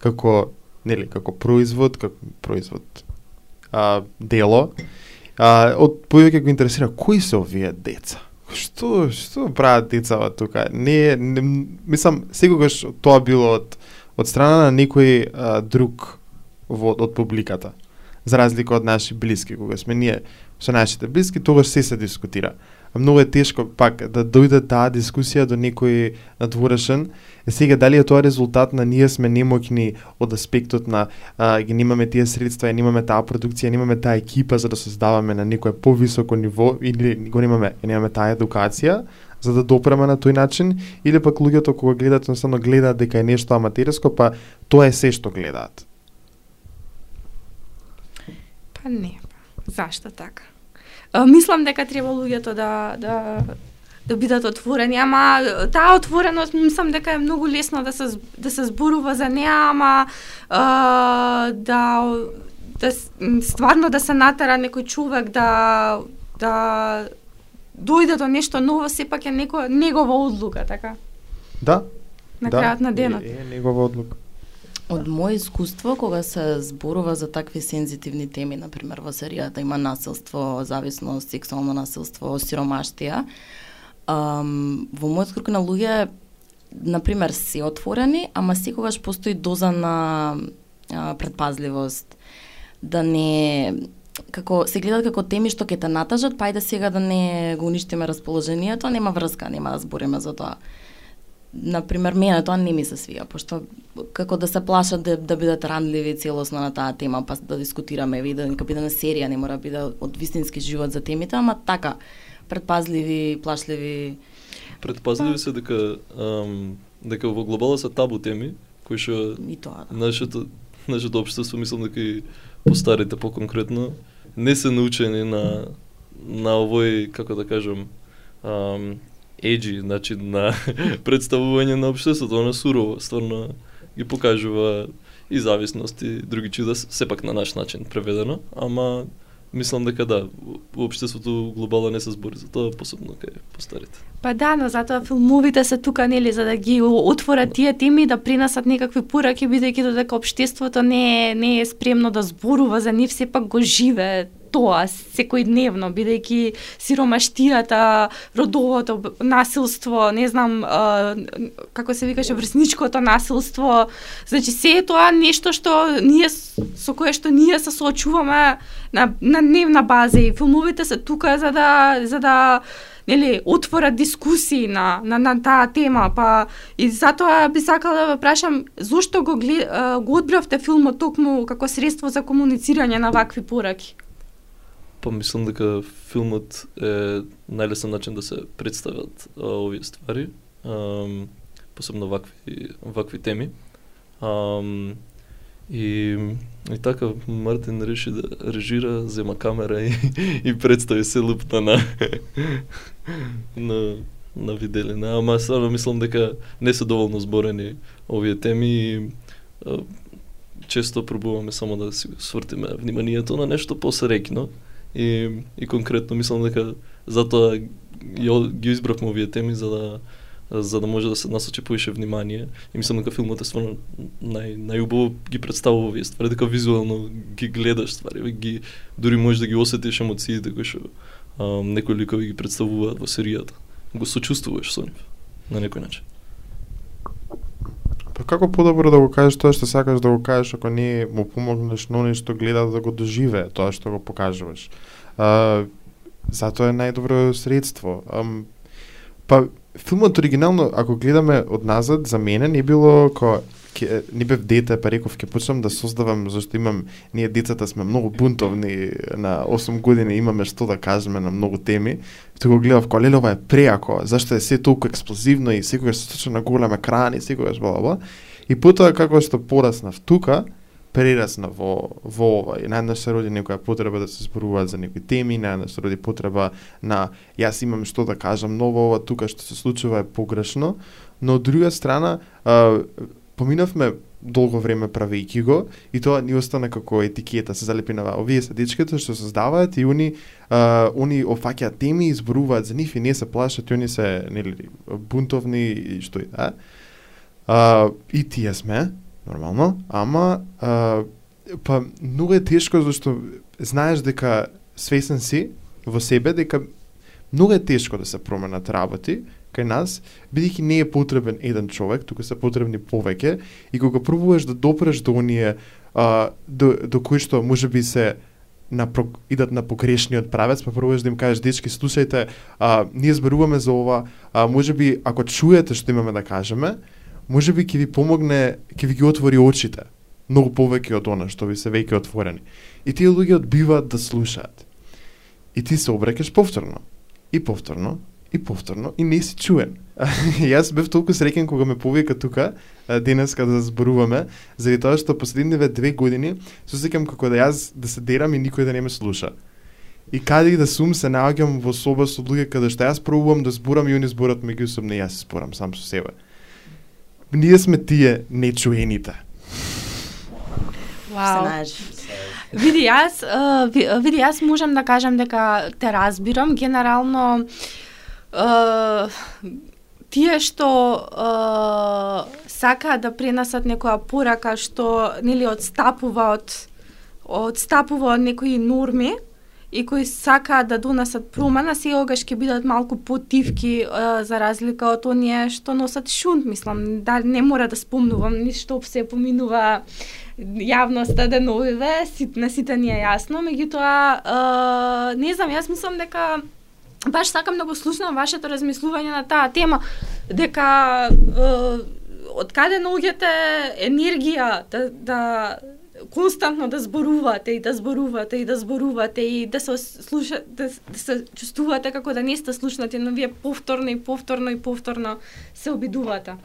како нели како производ, како производ а, дело, а, од повеќе го интересира кои се овие деца. Што што прават децава тука? Не, не мислам секогаш тоа било од од страна на некој а, друг во од публиката. За разлика од наши блиски, кога сме ние со нашите блиски, тогаш се се дискутира многу е тешко пак да дојде таа дискусија до некој надворешен. Е сега дали е тоа резултат на ние сме немоќни од аспектот на а, ги немаме тие средства, немаме таа продукција, немаме таа екипа за да создаваме на некое повисоко ниво или го немаме, немаме таа едукација за да допреме на тој начин или пак луѓето кога гледаат едноставно гледаат дека е нешто аматерско, па тоа е се што гледаат. Па не. Па. Зашто така? Мислам дека треба луѓето да да да бидат отворени, ама таа отвореност мислам дека е многу лесно да се да се зборува за неа, ама а, да да стварно да се натера некој човек да да дојде до нешто ново, сепак е неко, негова одлука, така? Да. На да, крајот на денот. Е, е негова одлука. Од моје искуство, кога се зборува за такви сензитивни теми, например во серијата има насилство, зависност, сексуално насилство, сиромаштија, ам, во мојот круг на луѓе, например, се отворени, ама секогаш постои доза на а, предпазливост, да не како се гледат како теми што ќе те натажат, па да сега да не го уништиме расположението, нема врска, нема да збориме за тоа на пример, мене тоа не ми се свија, пошто како да се плашат да, да бидат рандливи целосно на таа тема, па да дискутираме, ви да нека биде на серија, не мора биде од вистински живот за темите, ама така, предпазливи, плашливи. Предпазливи се дека ам, дека во глобала се табу теми кои што и тоа. Да. Нашето нашето општество мислам дека и постарите поконкретно не се научени на на овој како да кажам ам, еджи начин на [LAUGHS] представување на општеството, она сурово, стварно ги покажува и зависност и други чуда, сепак на наш начин преведено, ама мислам дека да, општеството глобално не се збори за тоа, посебно кај постарите. Па да, но затоа филмовите се тука нели за да ги отворат тие теми да принесат некакви пораки бидејќи додека општеството не е не е спремно да зборува за нив, сепак го живе тоа секојдневно, бидејќи сиромаштијата, родовото насилство, не знам, а, како се викаше, врсничкото насилство, значи се е тоа нешто што ние со кое што ние се соочуваме на, на дневна база и филмовите се тука за да за да нели отворат дискусии на на, на таа тема, па и затоа би сакала да ве прашам зошто го глед, го одбравте филмот токму како средство за комуницирање на вакви пораки? Па мислам дека филмот е најлесен начин да се представат а, овие ствари, а, посебно вакви вакви теми. А, и, и така Мартин реши да режира, зема камера и, [LAUGHS] и представи се лупта на [LAUGHS] на на виделина, ама стварно мислам дека не се доволно зборени овие теми и а, често пробуваме само да си свртиме вниманието на нешто посрекно. И, и конкретно мислам дека затоа ги избравме овие теми за да за да може да се насочи поише внимание. И мислам дека филмот е стварно нај најубаво ги представува овие ствари, дека визуелно ги гледаш ствари, ги дури можеш да ги осетиш емоциите кои што некои ликови ги представуваат во серијата. Го сочувствуваш со нив на некој начин. Па како подобро да го кажеш тоа што сакаш да го кажеш ако не му помогнеш на оној што гледа да го доживее тоа што го покажуваш. А, затоа е најдобро средство. А, па филмот оригинално ако гледаме од назад за мене не било ко ке, не бев дете, па реков ќе почнам да создавам зашто имам ние децата сме многу бунтовни на 8 години имаме што да кажеме на многу теми. Тој го гледав кој леле ова е преако, зашто е се толку експлозивно и секогаш се точно на голем екран и секогаш бла бла. И потоа како што пораснав тука, прерасна во во ова. И најднаш се роди некоја потреба да се зборува за некои теми, најднаш се роди потреба на јас имам што да кажам, ново ова тука што се случува е погрешно, но од друга страна а, поминавме долго време правејќи го и тоа ни остана како етикета се залепи на овие се дечките што создаваат и они а, они офаќаат теми и за нив и не се плашат и они се нели бунтовни и што и да. А, и тие сме нормално, ама а, па многу е тешко зашто знаеш дека свесен си во себе дека многу е тешко да се променат работи кај нас, бидејќи не е потребен еден човек, туку се потребни повеќе и кога пробуваш да допреш до оние а, до, до кои што може би се на идат на погрешниот правец, па пробуваш да им кажеш дечки слушајте, а, ние зборуваме за ова, а може би ако чуете што имаме да кажеме, може би ќе ви помогне, ќе ви ги отвори очите многу повеќе од она што ви се веќе отворени. И тие луѓе одбиваат да слушаат. И ти се обрекаш повторно. И повторно, и повторно и не си чуен. [LAUGHS] јас бев толку среќен кога ме повика тука денес кога да зборуваме, заради тоа што последниве две години се сеќам како да јас да се дерам и никој да не ме слуша. И каде и да сум се наоѓам во соба со луѓе каде што јас пробувам да зборам и они зборат меѓусобно и јас зборам сам со себе. Ние сме тие нечуените. Вау. Види, јас, види, јас можам да кажам дека те разбирам. Генерално, тие што uh, сакаат да пренесат некоја порака што нели одстапува од одстапува од некои норми и кои сакаат да донесат промена, сегогаш ќе бидат малку потивки uh, за разлика од оние што носат шунт, мислам, да не мора да спомнувам ништо се поминува јавноста да деновиве, на сите ни е јасно, меѓутоа, не знам, јас мислам дека баш сакам да го слушнам вашето размислување на таа тема, дека е, од каде наоѓате енергија да, да константно да зборувате и да зборувате и да зборувате и да се слуша да, да се чувствувате како да не сте слушнати, но вие повторно и повторно и повторно се обидувате.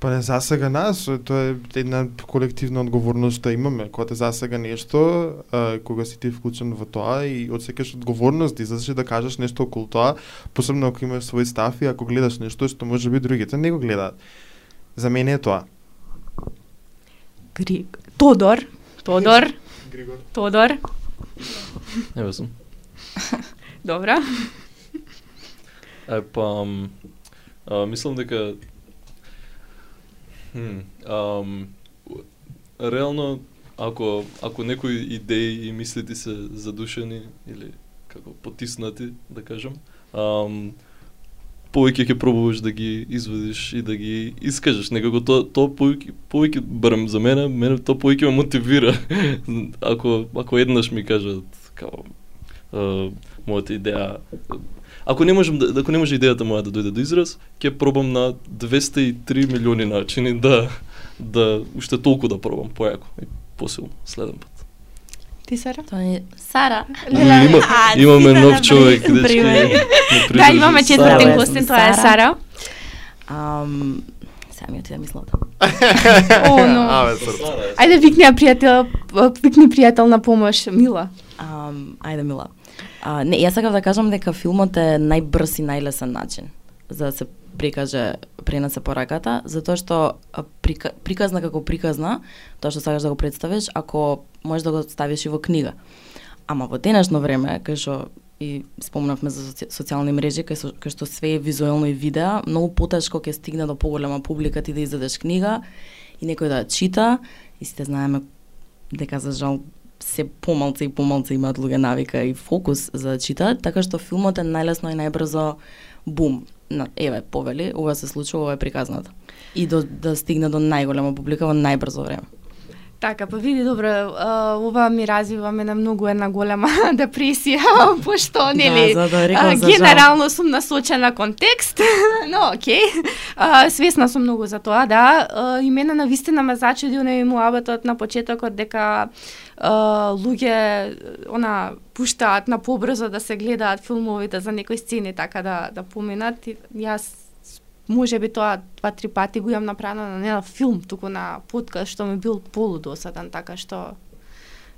Па не засега нас, тоа е една колективна одговорност што имаме. Кога те засега нешто, а, кога си ти вклучен во тоа и одсекаш одговорност да излезеш да кажеш нешто околу тоа, посебно ако имаш свој став и ако гледаш нешто што може би другите не го гледаат. За мене е тоа. Гри... Тодор. Тодор. Григор. Тодор. Еве сум. [LAUGHS] Добра. Е, па, а, мислам дека Hmm. Um, реално, ако, ако некои идеи и мислите се задушени или како потиснати, да кажам, um, повеќе ќе пробуваш да ги извадиш и да ги искажеш. Некако тоа то повеќе повеќе барем за мене, мене тоа повеќе ме мотивира. [LAUGHS] ако ако еднаш ми кажат како а, мојата идеја Ако не можам да, ако не може идејата моја да дојде до израз, ќе пробам на 203 милиони начини да да уште толку да пробам појако и посилно следен пат. Ти Сара? Тоа е Сара. Леле, има, а, имаме ти нов да човек, дечки. Да, имаме четвртен Сара. гостин, тоа е Сара. Ам, сега ми отида мислата. [LAUGHS] О, но. Ајде викни ја пријател, викни пријател на помош, Мила. Ам, ајде мила. А, не, јас сакав да кажам дека филмот е најбрз и најлесен начин за да се прикаже пренесе пораката, затоа што прика, приказна како приказна, тоа што сакаш да го представиш, ако можеш да го ставиш и во книга. Ама во денешно време, кај што и спомнавме за соци- социјални мрежи, кај, со- кај што све е визуелно и видео, многу потешко ќе стигне до поголема публика ти да издадеш книга и некој да ја чита, и сите знаеме дека за жал се помалце и помалце имаат луѓе навика и фокус за да читаат, така што филмот е најлесно и најбрзо бум. На, еве, повели, ова се случува, ова е приказната. И до, да стигне до најголема публика во најбрзо време. Така, па види добро, ова ми развива мене многу една голема [LAUGHS] депресија, [LAUGHS] пошто нели Да, за да рекам а, за жал. генерално сум насочена кон текст, [LAUGHS] но окей. А, свесна сум многу за тоа, да. А, и мене на вистина ме зачуди оној муабетот на почетокот дека а, луѓе она пуштаат на побрзо да се гледаат филмовите за некои сцени така да да поминат. И Јас може би тоа два-три пати го имам направено на не на филм, туку на подкаст што ми бил полудосаден, така што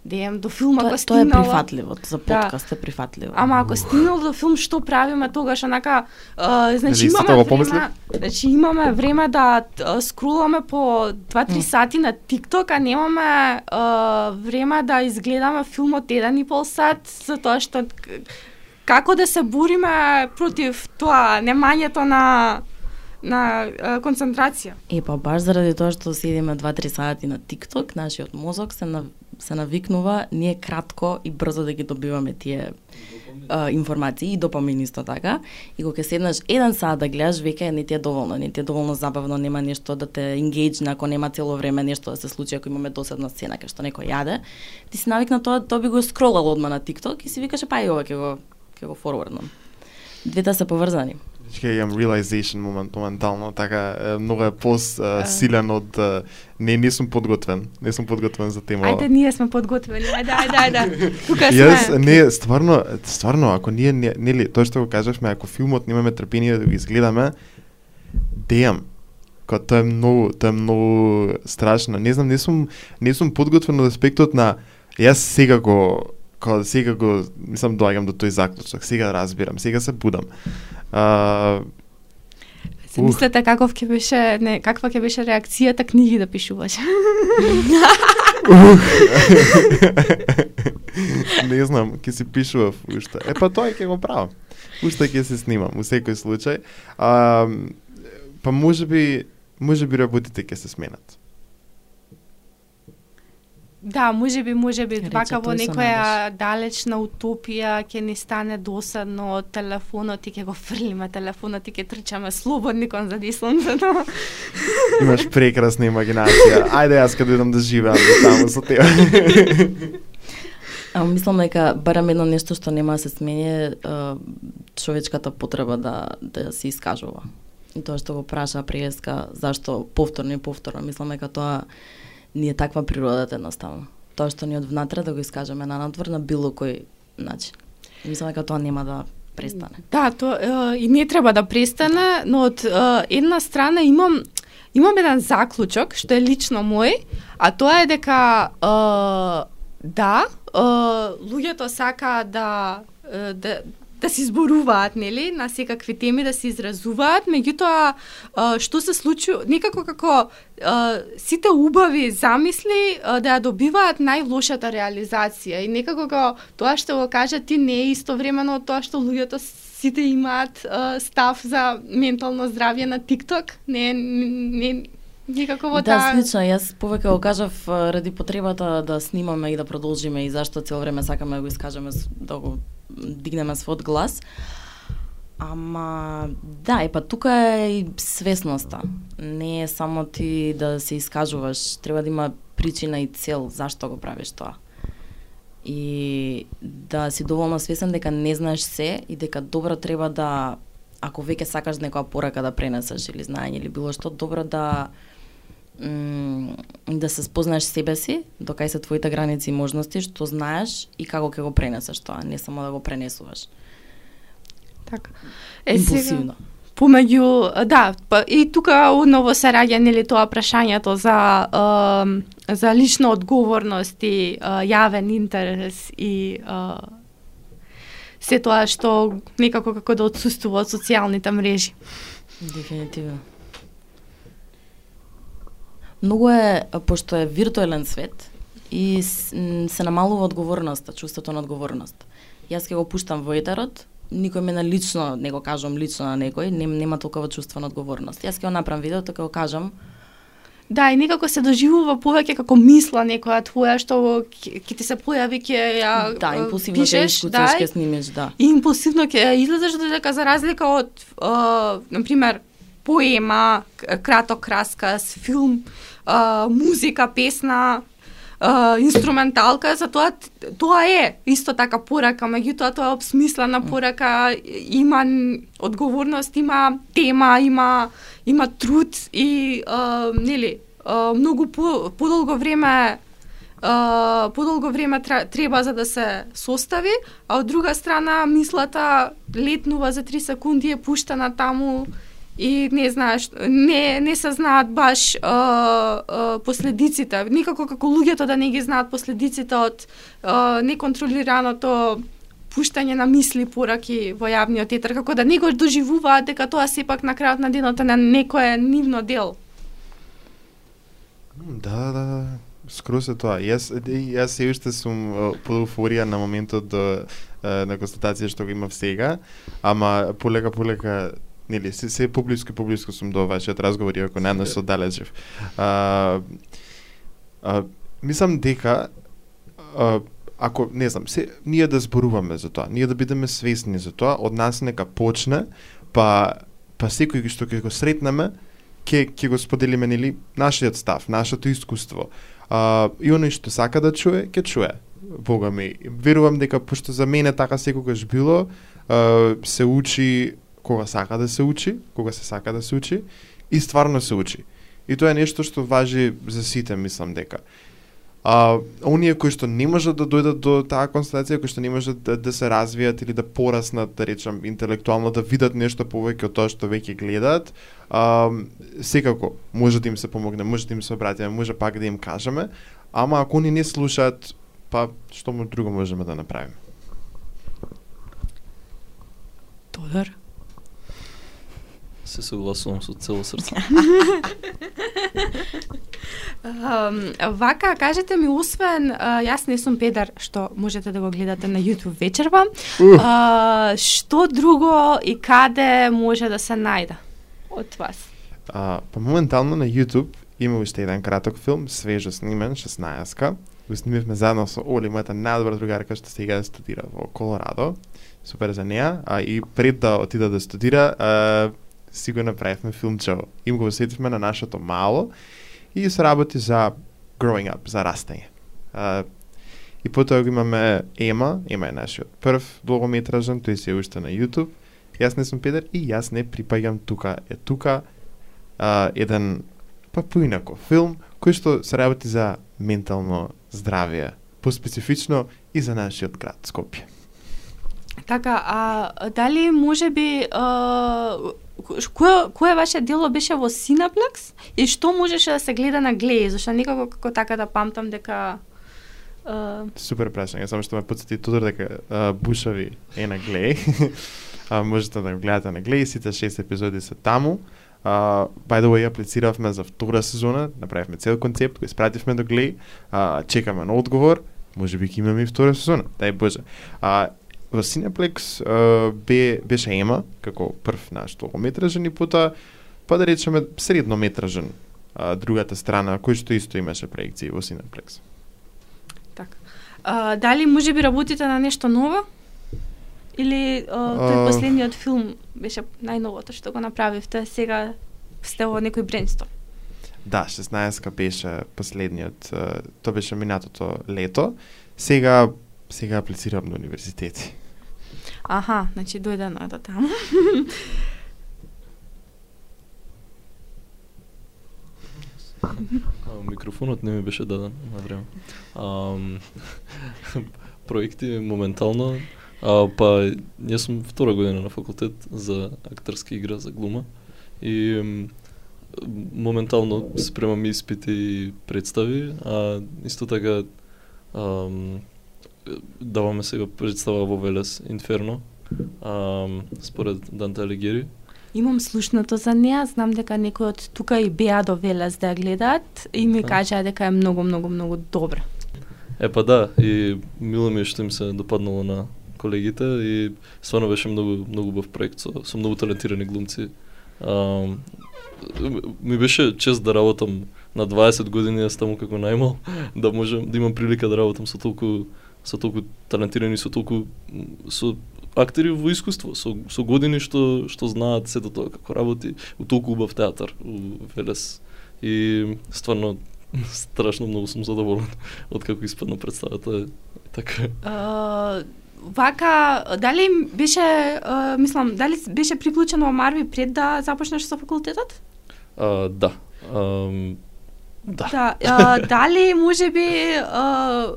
да имам до филм ако Тоа, тоа е стигнала. прифатливо, за подкаст е прифатливо. Ама ако стигнал до филм, што правиме тогаш, онака, а, значи Дали имаме време, значи имаме време да а, скроламе по 2-3 М. сати на TikTok, а немаме а, време да изгледаме филмот еден и пол сат, затоа што к- како да се бориме против тоа немањето на на концентрација. Е, па баш заради тоа што седиме 2-3 сати на TikTok, нашиот мозок се на, се навикнува ние кратко и брзо да ги добиваме тие а, информации и допамин исто така. И кога ќе седнеш еден сат да гледаш, веќе не ти е доволно, не ти е доволно забавно, нема нешто да те енгејджне, ако нема цело време нешто да се случи, ако имаме досадна сцена кај што некој јаде, ти си навикна тоа, тоа би го скролал одма на TikTok и си викаше па и ова ќе го ќе го форвардам. Двете се поврзани. Ќе имам realization момент моментално, така многу е пос силен од не не сум подготвен, не сум подготвен за тема. Ајде, ние сме подготвени. Ајде, ајде, ајде. [LAUGHS] Тука Јас сме. не стварно стварно ако ние не, нели тоа што го кажавме ако филмот немаме трпение да го изгледаме деам Као тоа е многу тоа е многу страшно. Не знам, не сум не сум подготвен од аспектот на јас сега го као сега го мислам доаѓам до тој заклучок, сега разбирам, сега се будам. А, Се Ух. мислете каков ќе беше, не, каква ќе беше реакцијата книги да пишуваш. [LAUGHS] не знам, ќе си пишував уште. Е па тоа ќе го правам. Уште ќе се снимам во секој случај. А, па може би може би работите ќе се сменат. Да, може би, може би, вака во некоја далечна утопија ќе ни стане досадно од телефонот и ќе го фрлиме телефонот и ќе трчаме слободни кон задислонцето. [LAUGHS] Имаш прекрасна имагинација. Ајде јас каде идам да живеам таму со тебе. [LAUGHS] А мислам дека барам едно нешто што нема да се смени човечката потреба да да се искажува. И тоа што го праша Приеска, зашто повторно и повторно, мислам дека тоа ни е таква природата едноставно. Тоа што ни од внатре да го искажеме на надвор на било кој начин. И Мислам дека тоа нема да престане. Да, то е, и не треба да престане, но од е, една страна имам имам еден заклучок што е лично мој, а тоа е дека е, да, е, луѓето сака да е, да да се изборуваат, нели, на секакви теми да се изразуваат, меѓутоа што се случи, некако како сите убави замисли да ја добиваат најлошата реализација. И некако како тоа што го кажа ти не е истовремено тоа што луѓето сите имаат став за ментално здравје на TikTok, не не, никако во Да, таа слично, јас повеќе го кажав ради потребата да снимаме и да продолжиме и зашто цело време сакаме да го искажеме, с- да го дигнеме свод глас. Ама, да, е па тука е и свесноста. Не е само ти да се искажуваш, треба да има причина и цел зашто го правиш тоа. И да си доволно свесен дека не знаеш се и дека добро треба да ако веќе сакаш некоја порака да пренесеш или знаење или било што, добро да да се спознаеш себе си, докај се твоите граници и можности, што знаеш и како ќе го пренесеш тоа, не само да го пренесуваш. така. Е сега Импулсивно. помеѓу да, па и тука одново се раѓа нели тоа прашањето за е, за лична одговорност и е, јавен интерес и е, се тоа што некако како да отсуствува од социјалните мрежи. Дефинитивно. Многу е, пошто е виртуелен свет, и се намалува одговорноста, чувството на одговорност. Јас ќе го пуштам во етерот, никој мене лично, не го кажам лично на некој, нем, нема толкова чувство на одговорност. Јас ќе го направам видеото, ќе го кажам, Да, и некако се доживува повеќе како мисла некоја твоја што ќе ти се појави ќе ја да, импулсивно ќе искуцаш, да, ќе снимеш, да. И импулсивно ќе излезеш додека за разлика од, uh, например, поема, краток расказ, филм, uh, музика, песна, uh, инструменталка, за тоа тоа е исто така порака, меѓутоа тоа е обсмислена порака, има одговорност, има тема, има има труд и uh, нели, uh, многу по, подолго време Uh, подолго време треба за да се состави, а од друга страна мислата летнува за 3 секунди е пуштена таму и не знаеш, не, не се знаат баш а, а, последиците. Никако како луѓето да не ги знаат последиците од а, неконтролираното пуштање на мисли пораки во јавниот етер, како да не го доживуваат дека тоа сепак на крајот на денот е на некое нивно дел. Да, да, да. Е тоа. Јас, јас се уште сум под еуфорија на моментот до е, на констатација што го имав сега, ама полека полека нели се, се поблиску и поблиску сум до вашиот разговор иако не да се оддалечив. А, а, мислам дека а, ако не знам, се ние да зборуваме за тоа, ние да бидеме свесни за тоа, од нас нека почне, па па секој што ќе го сретнеме, ќе ќе го споделиме нели нашиот став, нашето искуство. А, и оној што сака да чуе, ќе чуе. Бога ми, верувам дека пошто за мене така секогаш било, а, се учи кога сака да се учи, кога се сака да се учи и стварно се учи. И тоа е нешто што важи за сите, мислам дека. А оние кои што не можат да дојдат до таа констатација, кои што не можат да, да се развијат или да пораснат, да речам, интелектуално, да видат нешто повеќе од тоа што веќе гледаат, а, секако може да им се помогне, може да им се обратиме, може пак да им кажеме, ама ако они не слушаат, па што му друго можеме да направиме? Тодор? Се согласувам со цело срце. Um, вака, кажете ми, освен, uh, јас не сум педар, што можете да го гледате на YouTube вечерва, uh, што друго и каде може да се најде од вас? А, па моментално на YouTube има уште еден краток филм, свежо снимен, 16-ка. Го снимивме заедно со Оли, мојата најдобра другарка што сега студира во Колорадо. Супер за неа. А и пред да отида да студира, а, си го направивме филмче. Им го осетивме на нашето мало и се работи за growing up, за растење. И потоа го имаме Ема, Ема е нашиот прв долгометражен, тој се уште на YouTube. Јас не сум педер и јас не припаѓам тука. Е тука а, еден па поинако филм кој што се работи за ментално здравје, поспецифично и за нашиот град Скопје. Така, а дали може би а, кој кој ваше дело беше во синаплекс и што можеше да се гледа на Глеј, зашто некако како така да памтам дека а, Супер прашање, само што ме подсети Тодор дека а, Бушави е на Глеј. [LAUGHS] а, можете да го гледате на Глеј, сите шест епизоди се таму. Uh, by the way, аплициравме за втора сезона, направивме цел концепт, го испративме до Глеј, uh, чекаме на одговор, може би ќе имаме и втора сезона, дај Боже. Uh, во uh, бе, беше Ема, како прв наш долгометражен и потоа, па да речеме, среднометражен uh, другата страна, кој што исто имаше проекции во Cineplex. така. А, дали може би работите на нешто ново? Или а, тој А. последниот филм беше најновото што го направивте, сега сте во некој брейнсторм? Да, 16-ка беше последниот, тоа беше минатото лето. Сега сега аплицирам на универзитети. Аха, значи дојдено е до таму. [LAUGHS] Микрофонот не ми беше даден на време. [LAUGHS] Проекти моментално, а, па јас сум втора година на факултет за актерска игра за глума и моментално спремам испити и представи, а исто така ам, даваме сега представа во Велес Инферно, ам, според Данте Алигери. Имам слушнато за неа, знам дека некои од тука и беа до Велес да ја гледаат и ми кажаа дека е многу, многу, многу добра. Е па да, и мило ми е што им се допаднало на колегите и стварно беше многу многу убав проект со, со многу талентирани глумци. А, ми беше чест да работам на 20 години, јас таму како најмал, [LAUGHS] да можам да имам прилика да работам со толку со толку талентирани, со толку со актери во искуство, со, со години што што знаат сето тоа како работи у толку убав театар у Велес. И стварно [LAUGHS] страшно многу сум задоволен [LAUGHS] од како испадна представата. Така. А, вака, дали беше, а, мислам, дали беше приклучен во Марви пред да започнеш со факултетот? А, да. Ам, да. Да, а, [LAUGHS] дали може би а,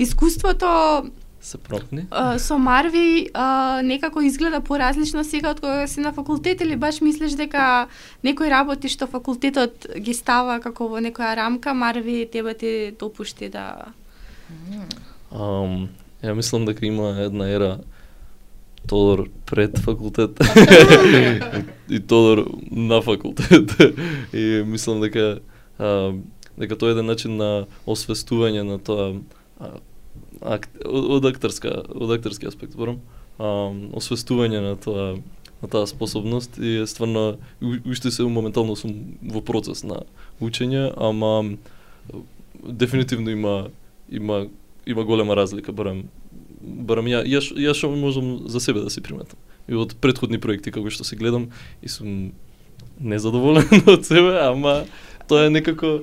искуството се промпни. А, со Марви а, некако изгледа поразлично сега од кога си на факултет или баш мислиш дека некои работи што факултетот ги става како во некоја рамка, Марви тебе ти допушти да Um, ја мислам дека има една ера Тодор пред факултет [LAUGHS] и Тодор на факултет. и мислам дека а, дека тоа е еден начин на освестување на тоа а, ак, од актерска од актерски аспект зборам. Освестување на тоа на таа способност и е стварно уште се моментално сум во процес на учење, ама дефинитивно има има има голема разлика барем барем ја ја, ја што можам за себе да си приметам. И од претходни проекти како што се гледам и сум незадоволен [LAUGHS] од себе, ама тоа е некако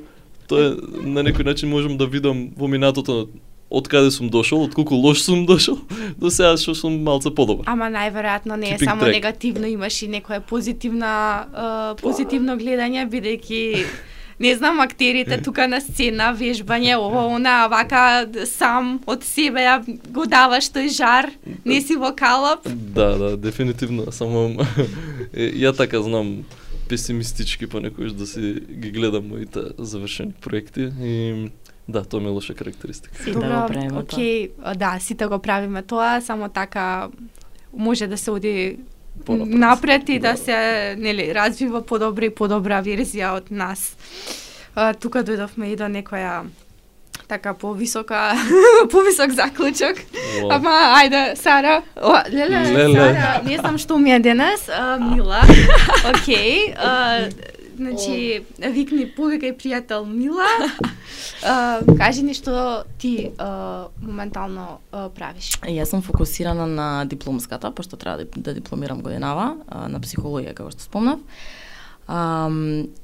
тоа е на некој начин можам да видам во минатото од каде сум дошол, од колку лош сум дошол, [LAUGHS] до сега што сум малце подобар. Ама најверојатно не е Keeping само track. негативно, имаш и некоја позитивна а, позитивно гледање бидејќи не знам актерите [LAUGHS] тука на сцена, вежбање, ова, она, вака сам од себе ја го даваш тој жар, не си во калап. Да, да, дефинитивно, само [LAUGHS] ја така знам песимистички понекогаш да си ги гледам моите завршени проекти и да, тоа ми е лоша карактеристика. Сите го правиме тоа. окей, да, сите го правиме тоа, само така може да се оди Понапред. напред и да, Да. се нели развива подобра и подобра верзија од нас. А, тука дојдовме и до некоја така повисока [LAUGHS] повисок заклучок. Во. Ама ајде Сара, о, леле, Леле. Сара, не знам што ми е денес, а, Мила. [LAUGHS] Океј, а, значи викни повикај пријател Мила. [LAUGHS] А, кажи ни што ти а, моментално а, правиш. Јас сум фокусирана на дипломската, пошто треба да, да дипломирам годинава, а, на психологија, како што спомнав. А,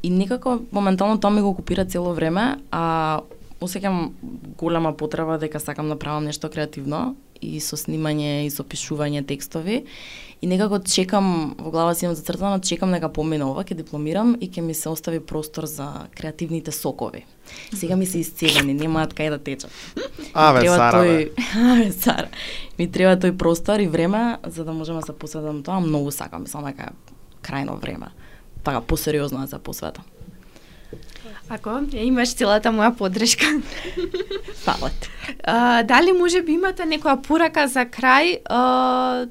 и некако моментално тоа ми го окупира цело време, а осеќам голема потреба дека сакам да правам нешто креативно и со снимање и со пишување текстови. И некако чекам, во глава си имам зацртано, чекам дека помине ова, ќе дипломирам и ќе ми се остави простор за креативните сокови. Сега ми се исцелени, немаат кај да течат. Аве, Треба Сара, тој... [LAUGHS] Аве, Сара. Ми треба тој простор и време за да можам да се посветам тоа. Многу сакам, мислам дека крајно време. Така, посериозно да се посветам. Ако ја имаш целата моја поддршка. [LAUGHS] Фала ти. А, дали може би имате некоја порака за крај а,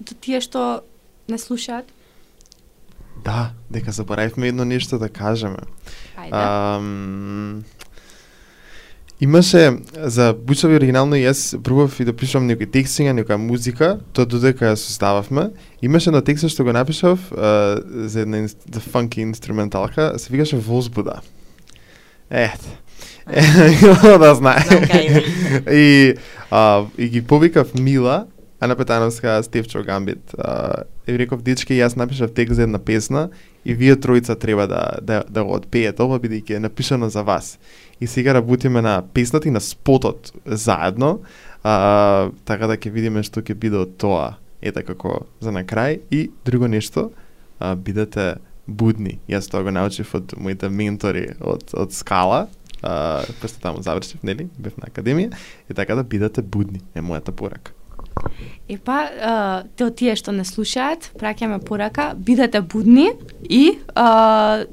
до тие што не слушаат? Да, дека заборавивме едно нешто да кажеме. Ајде. Ам, имаше за Бучави оригинално и јас пробав и да пишам некои текстинга, некоја музика, тоа додека ја состававме. Имаше на текст што го напишав а, за една за фанки инструменталка, се викаше Возбуда. Ето. [LAUGHS] Е, [LAUGHS] да знае. И, а, и ги повикав Мила, Ана Петановска, Стевчо Гамбит. А, и реков, дечки, јас напишав текст за една песна и вие тројца треба да, да, да го отпеете ова, бидејќи е напишано за вас. И сега работиме на песната и на спотот заедно, а, така да ќе видиме што ќе биде од тоа. Ете како за на крај. И друго нешто, а, бидете будни. Јас тоа го научив од моите ментори од, од Скала, а, па пошто таму завршив, нели? Бев на академија. И така да бидете будни, е мојата порака. Епа, а, те од тие што не слушаат, праќаме порака, бидете будни и а,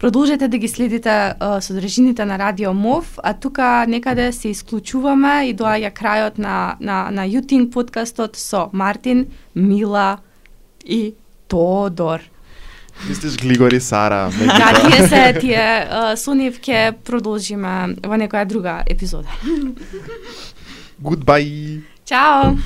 продолжете да ги следите а, содржините на Радио МОВ, а тука некаде се исклучуваме и доаѓа крајот на, на, на Ютинг подкастот со Мартин, Мила и Тодор. Мислиш Глигори Сара, [LAUGHS] Да, тие се тие, со нив ќе продолжиме во некоја друга епизода. Goodbye! Чао!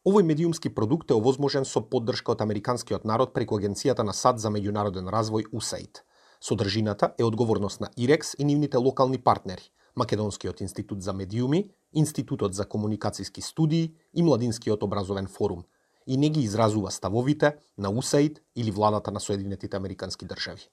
Овој медиумски продукт е овозможен со поддршка од Американскиот народ преку Агенцијата на САД за меѓународен развој УСАИД. Содржината е одговорност на ИРЕКС и нивните локални партнери, Македонскиот институт за медиуми, Институтот за комуникацијски студии и Младинскиот образовен форум, и не ги изразува ставовите на УСАИД или владата на Соединетите Американски држави.